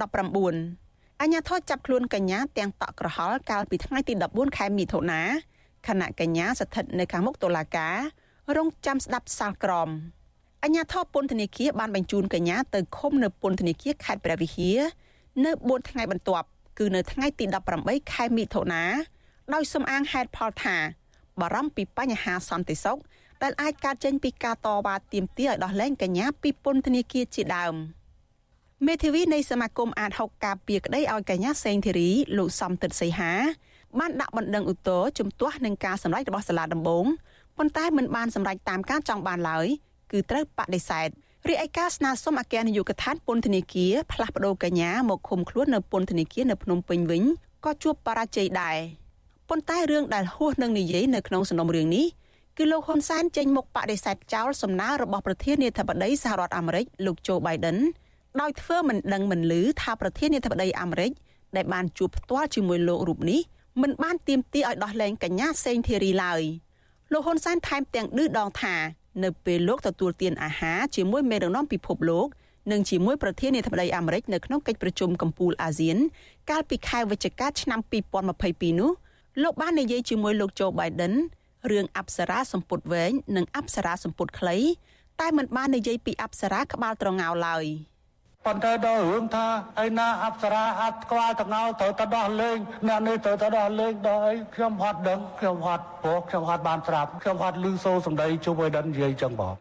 2019អញ្ញាធរចាប់ខ្លួនកញ្ញាទាំងតក់ក្រហល់កាលពីថ្ងៃទី14ខែមិថុនា ខណៈកញ្ញាស្ថិតនៅខាងមុខតុលាការរងចាំស្ដាប់សាលក្រមអញ្ញាធរពន្ធនាគារបានបញ្ជូនកញ្ញាទៅឃុំនៅពន្ធនាគារខេត្តព្រះវិហារនៅ4ថ្ងៃបន្ទាប់គឺនៅថ្ងៃទី18ខែមិថុនាដោយសំអាងហេតុផលថាបារម្ភពីបញ្ហាសន្តិសុខដែលអាចកើតចេញពីការតវ៉ាទាមទារឲ្យដោះលែងកញ្ញាពីពន្ធនាគារជាដើមមេធាវីនៃសមាគមអាត6ការពីក្តីឲ្យកញ្ញាសេងធីរីលោកសំទិតសីហា បានដាក់បណ្ដឹងឧទ្ធរជំទាស់នឹងការសម្ដែងរបស់សាលាដំបងប៉ុន្តែមិនបានសម្រេចតាមការចង់បានឡើយគឺត្រូវបដិសេធរីឯការស្នើសុំអគ្គនាយកដ្ឋានពន្ធនាគារផ្លាស់ប្តូរកញ្ញាមកឃុំខ្លួននៅពន្ធនាគារនៅភ្នំពេញវិញក៏ជួបបរាជ័យដែរប៉ុន្តែរឿងដែលហួសនឹងនិយាយនៅក្នុងសំណុំរឿងនេះគឺលោកហ៊ុនសែនចេញមុខបដិសេធចោលសំណើរបស់ប្រធានាធិបតីសហរដ្ឋអាមេរិកលោកโจ Biden ដោយធ្វើមិនដឹងមិនឮថាប្រធានាធិបតីអាមេរិកដែលបានជួបផ្ទាល់ជាមួយលោករូបនេះ មិនបានទាមទារឲ្យដោះលែងកញ្ញាសេងធីរីឡើយលោកហ៊ុនសែនថែមទាំងឌឺដងថានៅពេលលោកទទួលទានអាហារជាមួយមេដឹកនាំពិភពលោកនិងជាមួយប្រធានាធិបតីអាមេរិកនៅក្នុងកិច្ចប្រជុំកំពូលអាស៊ាន កាលពីខែវិច្ឆិកាឆ្នាំ2022នោះលោកបាននិយាយជាមួយលោកโจ Biden រឿងអប្សរាសម្ពុតវែងនិងអប្សរាសម្ពុតខ្លីតែមិនបាននិយាយពីអប្សរាក្បាលត្រងោលឡើយ ប៉ុន្តែដល់រឿងថាឯណាអប្សរាអត់ក្បាលតងោត្រូវទៅដោះលែងអ្នកនេះត្រូវទៅដោះលែងដល់អីខ្ញុំហត់ដឹងខ្ញុំហត់ព្រោះខ្ញុំហត់បានស្រាប់ខ្ញុំហត់លឺសូរសំដីជួបឲ្យដឹងនិយាយចឹងបង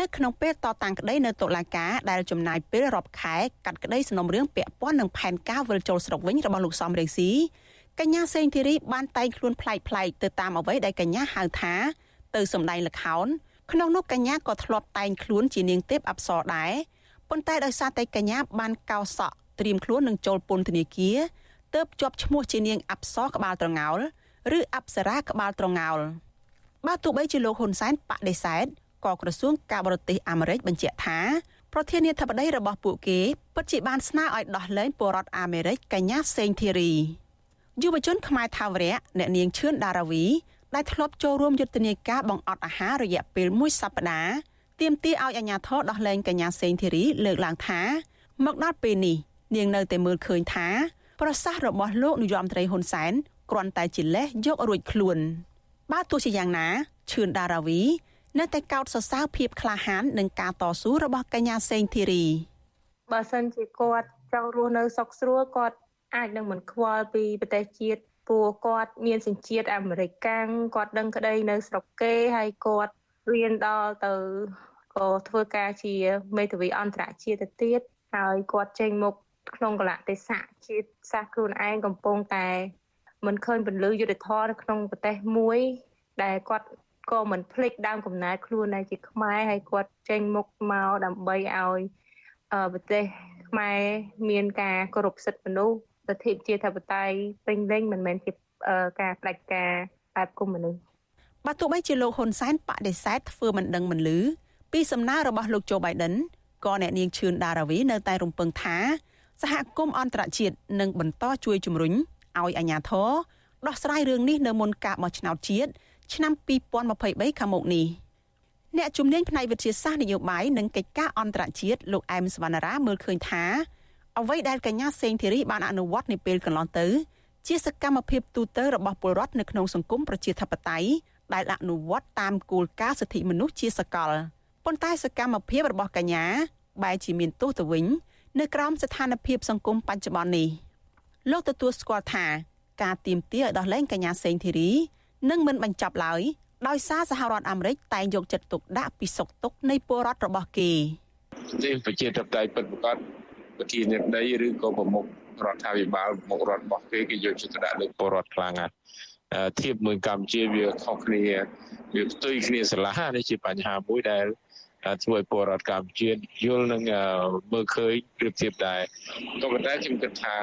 នៅក្នុងពេលតតាំងក្តីនៅតុលាការដែលចំណាយពេលរាប់ខែកាត់ក្តីសំណុំរឿងពាក់ព័ន្ធនឹងផែនការវិលចូលស្រុកវិញរបស់លោកសំរេងស៊ីកញ្ញាសេងធីរីបានតែងខ្លួនប្លែកប្លែកទៅតាមអ្វីដែលកញ្ញាហៅថា ទៅសម្ដែងល្ខោនក្នុងនោះកញ្ញាក៏ធ្លាប់តែងខ្លួនជានាងទេពអប្សរដែរ ប៉ុន្តែដោយសារតែកញ្ញាបានកោសក់ត្រៀមខ្លួននឹងចូលពន្ធនាគារទើបជាប់ឈ្មោះជានាងអប្សរក្បាលត្រងោលឬអប្សរាក្បាលត្រងោលបើទោះបីជាលោកហ៊ុនសែនបដិសេធក៏ក្រសួងការបរទេសអាមេរិកបញ្ជាក់ថាប្រធានាធិបតីរបស់ពួកគេពិតជាបានស្នើឲ្យដោះលែងពលរដ្ឋអាមេរិកកញ្ញាសេងធីរីយុវជនខ្មែរថាវរៈអ្នកនាងឈឿនដារាវីដែលធ្លាប់ចូលរួមយុទ្ធនាការបង្អត់អាហាររយៈពេលមួយសប្តាហ៍ ទាមទារឲ្យអាជ្ញាធរដោះលែងកញ្ញាសេងធីរីលើកឡើងថាមកដល់ពេលនេះនាងនៅតែមើលឃើញថា ប្រសាសន៍របស់លោកនាយរដ្ឋមន្ត្រីហ៊ុនសែនគ្រាន់តែជាលេសយករួចខ្លួនបើទោះជាយ៉ាងណាឈឿនដារាវី នៅតែកោតសរសើរភាពក្លាហាននិងការតស៊ូរបស់កញ្ញាសេងធីរីបើសិនជាគាត់ចង់រស់នៅសុខស្រួលគាត់អាចនឹងមិនខ្វល់ពីប្រទេសជាតិព្រោះគាត់មានសញ្ជាតិអាមេរិកកាំងគាត់ដឹងក្តីនៅស្រុកគេហើយគាត់ រៀនដល់ទៅក៏ធ្វើការជាមេធាវីអន្តរជាតិទៅទៀតហើយគាត់ចេញមុខក្នុងកលៈទេសៈជាតិសាសខ្លួនឯងកំពុងតែមិនឃើញពលឺយុទ្ធធរនៅក្នុងប្រទេសមួយ ដែលគាត់ក៏មិនភ្លេចដើមកំណើតខ្លួនដែរជាខ្មែរហើយគាត់ចេញមុខមកដើម្បីឲ្យប្រទេសខ្មែរមានការគោរពសិទ្ធិមនុស្សលទ្ធិជាធិបតេយ្យពេញលេញមិនមែនជាការផ្ដាច់ការបែបកុម្មុយនីស បើទោះបីជាលោកហ៊ុនសែនបដិសេធធ្វើមិនដឹងមិនឮពីសំណើរបស់លោកโจ Biden ក៏អ្នកនាងឈឿនដារាវីនៅតែរំពឹងថាសហគមន៍អន្តរជាតិនឹងបន្តជួយជំរុញឲ្យអាជ្ញាធរដោះស្រាយរឿងនេះនៅមុនការបោះឆ្នោតជាតិឆ្នាំ2023ខាងមុខនេះអ្នកជំនាញផ្នែកវិទ្យាសាស្ត្រនយោបាយនិងកិច្ចការអន្តរជាតិលោកអែមសវណ្ណារាមើលឃើញថាអ្វីដែលកញ្ញាសេងធីរីបានអនុវត្តនាពេលកន្លងទៅ ជាសកម្មភាពទូទៅរបស់ពលរដ្ឋនៅក្នុងសង្គមប្រជាធិបតេយ្យ ដែលអនុវត្តតាមគោលការណ៍សិទ្ធិមនុស្សជាសកលប៉ុន្តែសកម្មភាពរបស់កញ្ញាបែរជាមានទោសទៅវិញ នៅក្រោមស្ថានភាពសង្គមបច្ចុប្បន្ននេះលោកទទួលស្គាល់ថា ការទៀមទាឲ្យដោះលែងកញ្ញាសេងធីរីនឹងមិនបញ្ចប់ឡើយដោយសារសហរដ្ឋអាមេរិកតែងយកចិត្តទុកដាក់ពីសុខទុក្ខនៃពលរដ្ឋរបស់គេនេះប្រជាធិបតេយ្យពិតប្រាកដប្រធានាធិបតីឬក៏ប្រមុខរដ្ឋាភិបាលមុខរដ្ឋរបស់គេគេយកចិត្តដាក់លើពលរដ្ឋខ្លាំងណាស់ ធៀបមួយកម្ពុជាវាខុសគ្នាវាផ្ទុយគ្នាស្រឡះនេះជាបញ្ហាមួយដែលធ្វើឲ្យពលរដ្ឋកម្ពុជាយល់នឹងមើលឃើញប្រៀបធៀបដែរក៏ប៉ុន្តែខ្ញុំគិតថា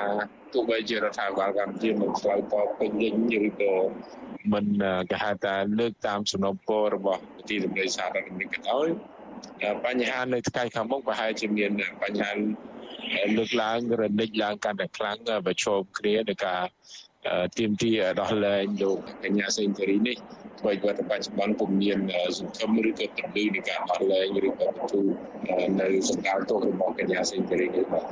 ទោះបីជារដ្ឋាភិបាលកម្ពុជាមិនឆ្លើយតបពេញលេញឬក៏មិនគេហៅថាលើកតាមសំណពររបស់ប្រទេសអាមេរិកសហរដ្ឋអាមេរិកក៏ដោយបញ្ហានៅថ្ងៃខាងមុខប្រហែលជាមានបញ្ហាលើកឡើងរនិចឡើងកាន់តែខ្លាំងប្រឈមគ្នានឹងការ ទៀមទីដោះលែងលោកកញ្ញាសេងធារីនេះអ្វីគាត់បច្ចុប្បន្នពុំមានសង្ឃឹមឬក៏ទម្លឺនៃការដោះលែងឬក៏បន្ទូនៅសម្ដៅទោសរបស់កញ្ញាសេងធារីនេះបាទ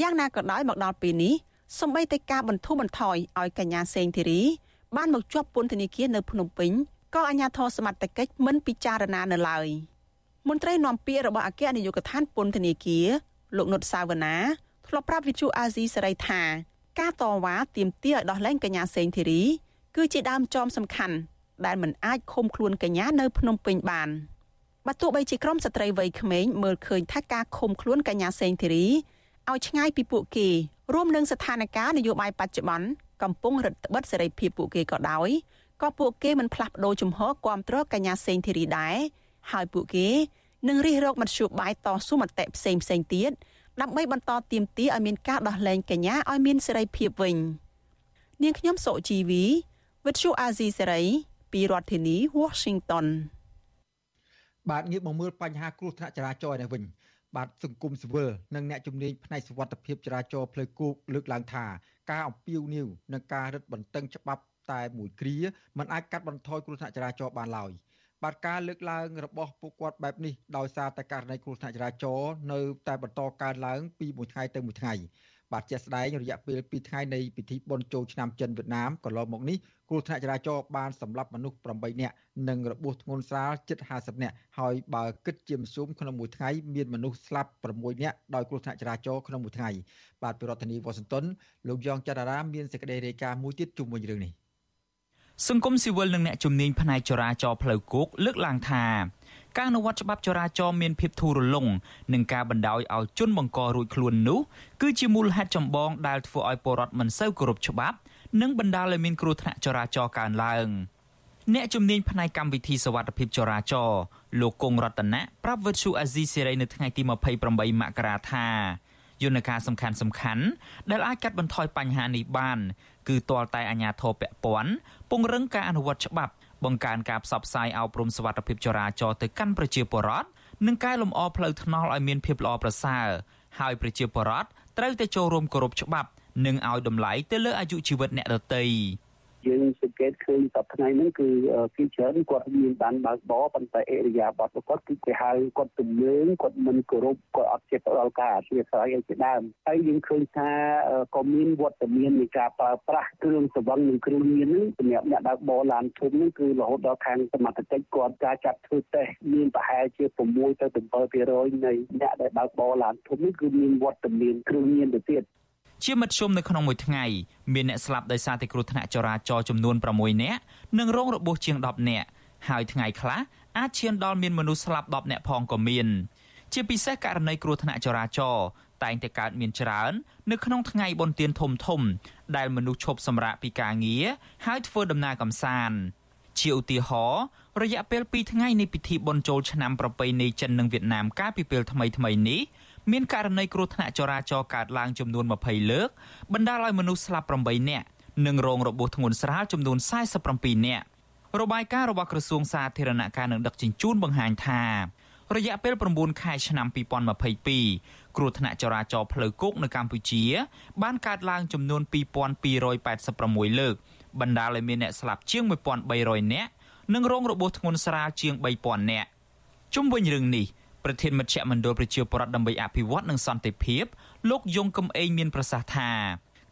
យ៉ាងណាក៏ដោយមកដល់ពេលនេះសម្បីតែការបន្ធូរបន្ថយឲ្យកញ្ញាសេងធីរីបានមកជាប់ពន្ធនាគារនៅភ្នំពេញក៏អាជ្ញាធរសមត្ថកិច្ចមិនពិចារណានៅឡើយមន្ត្រីនាំពាក្យរបស់អគ្គនាយកដ្ឋានពន្ធនាគារលោកនុតសាវណ្ណាធ្លាប់ប្រាប់វិទ្យុអាស៊ីសេរីថា ការតវ៉ាទាមទារឲ្យដោះលែងកញ្ញាសេងធីរីគឺជាដើមចមសំខាន់ដែលមិនអាចឃុំខ្លួនកញ្ញានៅភ្នំពេញបានបើទោះបីជាក្រុមស្ត្រីវ័យក្មេងមើលឃើញថាការឃុំខ្លួនកញ្ញាសេងធីរីឲ្យឆ្ងាយពីពួកគេរួមនឹងស្ថានភាពនយោបាយបច្ចុប្បន្នកំពុងរឹតបន្តឹងសេរីភាពពួកគេក៏ដោយក៏ពួកគេមិនផ្លាស់ប្ដូរជំហរគ្រប់គ្រងកញ្ញាសេងធីរីដែរហើយពួកគេនឹងរិះរកមធ្យោបាយតស៊ូមតិផ្សេងផ្សេងទៀត ដើម្បីបន្តទៀមទាឲ្យមានការដោះលែងកញ្ញាឲ្យមានសេរីភាពវិញនាងខ្ញុំសុជីវីវិទ្យុអាស៊ីសេរីពីរដ្ឋធានី Washington បាទងាកមកមើលបញ្ហាគ្រោះថ្នាក់ចរាចរណ៍នេះវិញបាទសង្គមស៊ីវិលនិងអ្នកជំនាញផ្នែកសុវត្ថិភាពចរាចរណ៍ផ្លូវគោកលើកឡើងថាការអំពាវនាវនិងការរឹតបន្តឹងច្បាប់តែមួយគ្រាมันអាចកាត់បន្ថយគ្រោះថ្នាក់ចរាចរណ៍បានឡើយ បាទការលើកឡើងរបស់ពួកគាត់បែបនេះដោយសារតែករណីគ្រោះថ្នាក់ចរាចរណ៍នៅតែបន្តកើនឡើងពីមួយថ្ងៃទៅមួយថ្ងៃបាទជាក់ស្ដែងរយៈពេល2ថ្ងៃនៃពិធីបុណ្យចូលឆ្នាំចិនវៀតណាមកន្លងមកនេះគ្រោះថ្នាក់ចរាចរណ៍បានសម្លាប់មនុស្ស8នាក់និងរបួសធ្ងន់ស្រាលជិត50នាក់ហើយបើគិតជាមធ្យមក្នុងមួយថ្ងៃមានមនុស្សស្លាប់6នាក់ដោយគ្រោះថ្នាក់ចរាចរណ៍ក្នុងមួយថ្ងៃបាទពីរដ្ឋធានីវ៉ាស៊ីនតោនលោកយ៉ងច័ន្ទរាមានសេចក្តីរាយការណ៍មួយទៀតជុំវិញរឿងនេះ សង្គមស៊ីវិលនិងអ្នកជំនាញផ្នែកចរាចរណ៍ផ្លូវគោកលើកឡើងថាការអនុវត្តច្បាប់ចរាចរណ៍មានភាពធូររលុងនិងការបណ្ដោយឲ្យជនបង្ករួចខ្លួននោះគឺជាមូលហេតុចម្បងដែលធ្វើឲ្យពលរដ្ឋមិនសូវគោរពច្បាប់ និងបណ្ដាលឲ្យមានគ្រោះថ្នាក់ចរាចរណ៍កើនឡើងអ្នកជំនាញផ្នែកកម្មវិធីសវត្ថិភាពចរាចរណ៍លោកគង់រតនៈប្រាប់វិទ្យុអាស៊ីសេរីនៅថ្ងៃទី28មករាថាយន្តការសំខាន់សំខាន់ដែលអាចកាត់បន្ថយបញ្ហានេះបាន គឺទាល់តែអាជ្ញាធរពាក់ព័ន្ធពង្រឹងការអនុវត្តច្បាប់បង្កើនការផ្សព្វផ្សាយអប់រំសុវត្ថិភាពចរាចរណ៍ទៅកាន់ប្រជាពលរដ្ឋនិងកែលម្អផ្លូវថ្នល់ឲ្យមានភាពល្អប្រសើរហើយប្រជាពលរដ្ឋត្រូវតែចូលរួមគោរពច្បាប់និងឲ្យតម្លៃទៅលើអាយុជីវិតអ្នកដទៃ។ យើងសង្កេតឃើញសប្តាហ៍ថ្ងៃហ្នឹងគឺគេច្រើនគាត់មានបានបើកបរប៉ុន្តែអេរិយាបថរបស់គាត់គឺគេហៅគាត់ទំនើងគាត់មិនគោរពគាត់អត់ចេះផ្ដល់ការអធិស្ឋានអីជាដើមហើយយើងឃើញថាក៏មានវត្តមាននៃការប្រើប្រាស់គ្រឿងសង្វឹងនិងគ្រឿងញៀនហ្នឹងសម្រាប់អ្នកបើកបរឡានធំហ្នឹងគឺរហូតដល់ខាងសមត្ថកិច្ចគាត់ការចាត់ធ្វើតេស្តមានប្រហែលជា6ទៅ7%នៃអ្នកដែលបើកបរឡានធំនេះគឺមានវត្តមានគ្រឿងញៀនទៅទៀត ជាមធ្យមនៅក្នុងមួយថ្ងៃមានអ្នកស្លាប់ដោយសារតែគ្រោះថ្នាក់ចរាចរណ៍ចំនួន6នាក់និងរងរបួសជាង10នាក់ហើយថ្ងៃខ្លះអាចឈានដល់មានមនុស្សស្លាប់10នាក់ផងក៏មាន ជាពិសេសករណីគ្រោះថ្នាក់ចរាចរណ៍តែងតែកើតមានច្រើន នៅក្នុងថ្ងៃបុណ្យទានធំធំ ដែលមនុស្សឈប់សម្រាកពីការងារហើយធ្វើដំណើរកម្សាន្តជាឧទាហរណ៍រយៈពេល2ថ្ងៃនៃពិធីបុណ្យចូលឆ្នាំប្រពៃណីចិននិងវៀតណាមកាលពីពេលថ្មីៗនេះ មានករណីគ្រោះថ្នាក់ចរាចរណ៍កើតឡើងចំនួន20លើកបណ្ដាលឲ្យមនុស្សស្លាប់8នាក់និងរងរបួសធ្ងន់ស្រាលចំនួន47នាក់របាយការណ៍របស់ក្រសួងសាធារណការនិងដឹកជញ្ជូនបង្ហាញថារយៈពេល9ខែឆ្នាំ2022គ្រោះថ្នាក់ចរាចរណ៍ផ្លូវគោកនៅកម្ពុជា បានកើតឡើងចំនួន2286លើកបណ្ដាលឲ្យមានអ្នកស្លាប់ជាង1300នាក់និងរងរបួសធ្ងន់ស្រាលជាង3000នាក់ជុំវិញរឿងនេះ ប្រធានមជ្ឈមណ្ឌលប្រជាពលរដ្ឋដើម្បីអភិវឌ្ឍនិងសន្តិភាពលោកយងកំឯងមានប្រសាសន៍ថា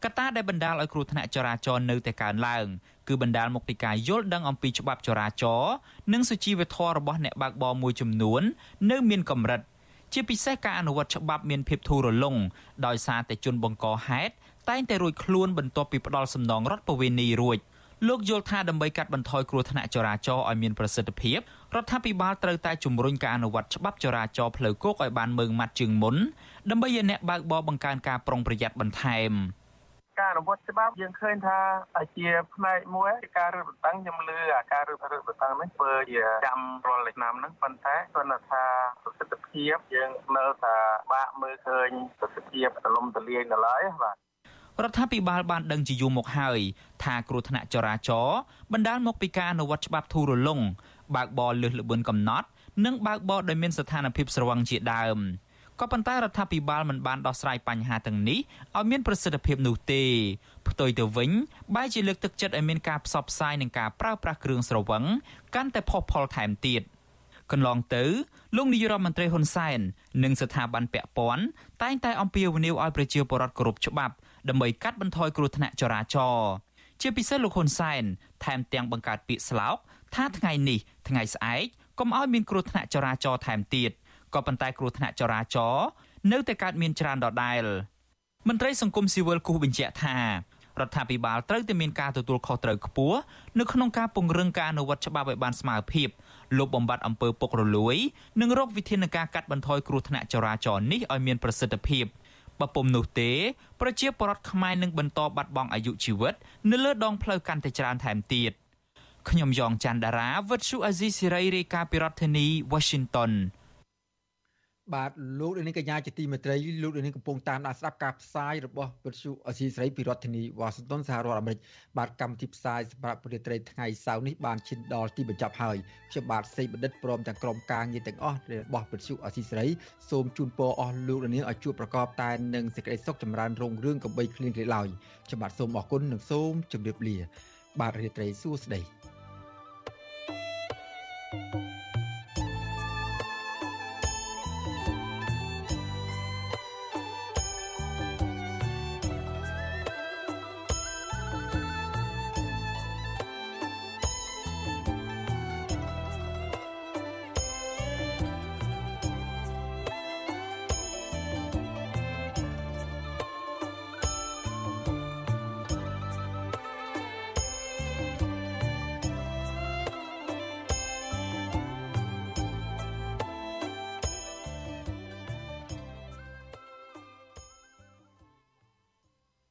កត្តាដែលបណ្ដាលឲ្យគ្រោះថ្នាក់ចរាចរណ៍នៅតែកើនឡើងគឺបណ្ដាលមកពីការយល់ដឹងអំពីច្បាប់ចរាចរណ៍និងសុជីវធម៌របស់អ្នកបើកបរមួយចំនួន នៅមានកម្រិត ជាពិសេសការអនុវត្តច្បាប់មានភាពធូររលុងដោយសារតែជនបង្កហេតុតែងតែរួចខ្លួនបន្ទាប់ពីផ្ដាល់សំណងរដ្ឋបវេនីរួចលោកយល់ថាដើម្បីកាត់បន្ថយគ្រោះថ្នាក់ចរាចរណ៍ឲ្យមានប្រសិទ្ធភាព រដ្ឋាភិបាលត្រូវតែជំរុញការអនុវត្តច្បាប់ចរាចរណ៍ផ្លូវគោកឲ្យបានម៉ឺងម៉ាត់ជាងមុនដើម្បីឲ្យអ្នកបើកបរបង្កើនការប្រុងប្រយ័ត្នបន្ថែមការអនុវត្តច្បាប់យើងឃើញថាជាផ្នែកមួយការរឹតបន្តឹងខ្ញុំលឺអាការរឹតបន្តឹងហ្នឹងធ្វើជាចាំរាល់ឆ្នាំហ្នឹងប៉ុន្តែគាត់ថាប្រសិទ្ធភាពយើងនៅតែបាក់មើលឃើញប្រសិទ្ធភាពទលំទលាយនៅឡើយបាទរដ្ឋាភិបាលបានដឹងជាយូរមកហើយថាគ្រោះថ្នាក់ចរាចរណ៍បណ្ដាលមកពីការអនុវត្តច្បាប់ធូររលុង បើកបរលើសល្បឿនកំណត់និងបើកបរដោយមានស្ថានភាពស្រវឹងជាដើមក៏ប៉ុន្តែរដ្ឋាភិបាលមិនបានដោះស្រាយបញ្ហាទាំងនេះឲ្យមានប្រសិទ្ធភាពនោះទេផ្ទុយទៅវិញបែរជាលើកទឹកចិត្តឲ្យមានការផ្សព្វផ្សាយនិងការប្រើប្រាស់គ្រឿងស្រវឹងកាន់តែផុសផុលថែមទៀតកន្លងទៅលោកនាយរដ្ឋមន្ត្រីហ៊ុនសែននិងស្ថាប័នពាក់ព័ន្ធតែងតែអំពាវនាវឲ្យប្រជាពលរដ្ឋគោរពច្បាប់ដើម្បីកាត់បន្ថយគ្រោះថ្នាក់ចរាចរណ៍ជាពិសេសលោកហ៊ុនសែនថែមទាំងបង្កើតពាក្យស្លោក ថាថ្ងៃនេះថ្ងៃស្អែកកុំឲ្យមានគ្រោះថ្នាក់ចរាចរណ៍ថែមទៀតក៏ប៉ុន្តែគ្រោះថ្នាក់ចរាចរណ៍នៅតែកើតមានច្រើនដដែល មន្ត្រីសង្គមស៊ីវិលគូសបញ្ជាក់ថារដ្ឋាភិបាលត្រូវតែមានការទទួលខុសត្រូវខ្ពស់នៅក្នុងការពង្រឹងការអនុវត្តច្បាប់ឲ្យបានស្មើភាពលុបបំបាត់អំពើពុករលួយ និងរកវិធានការកាត់បន្ថយគ្រោះថ្នាក់ចរាចរណ៍នេះឲ្យមានប្រសិទ្ធភាពបើពុំនោះទេប្រជាពលរដ្ឋខ្មែរនឹងបន្តបាត់បង់អាយុជីវិត នៅលើដងផ្លូវកាន់តែច្រើនថែមទៀត ខ្ញុំយ៉ងច័ន្ទដារាវិទ្យុអាស៊ីសេរីរាយការណ៍ពីរដ្ឋធានី Washington បាទលោកនាងកញ្ញាជាទីមេត្រីលោកនាងកំពុងតាមដានស្ដាប់ការផ្សាយរបស់វិទ្យុអសីស្រីពីរដ្ឋធានីវ៉ាស៊ីនតោនសហរដ្ឋអាមេរិកបាទកម្មវិធីផ្សាយសម្រាប់ពលរដ្ឋថ្ងៃសៅរ៍នេះបានឈានដល់ទីបញ្ចប់ហើយខ្ញុំបាទសេកបណ្ឌិតព្រមទាំងក្រុមការងារទាំងអស់របស់វិទ្យុអសីស្រីសូមជូនពរអស់លោកនាងឲ្យជួបប្រកបតែនឹងសេចក្តីសុខចម្រើនរុងរឿងកំបីគ្លៀងគ្លេឡើយខ្ញុំបាទសូមអរគុណនិងសូមជម្រាបលា បាទរាត្រីសួស្តី うん。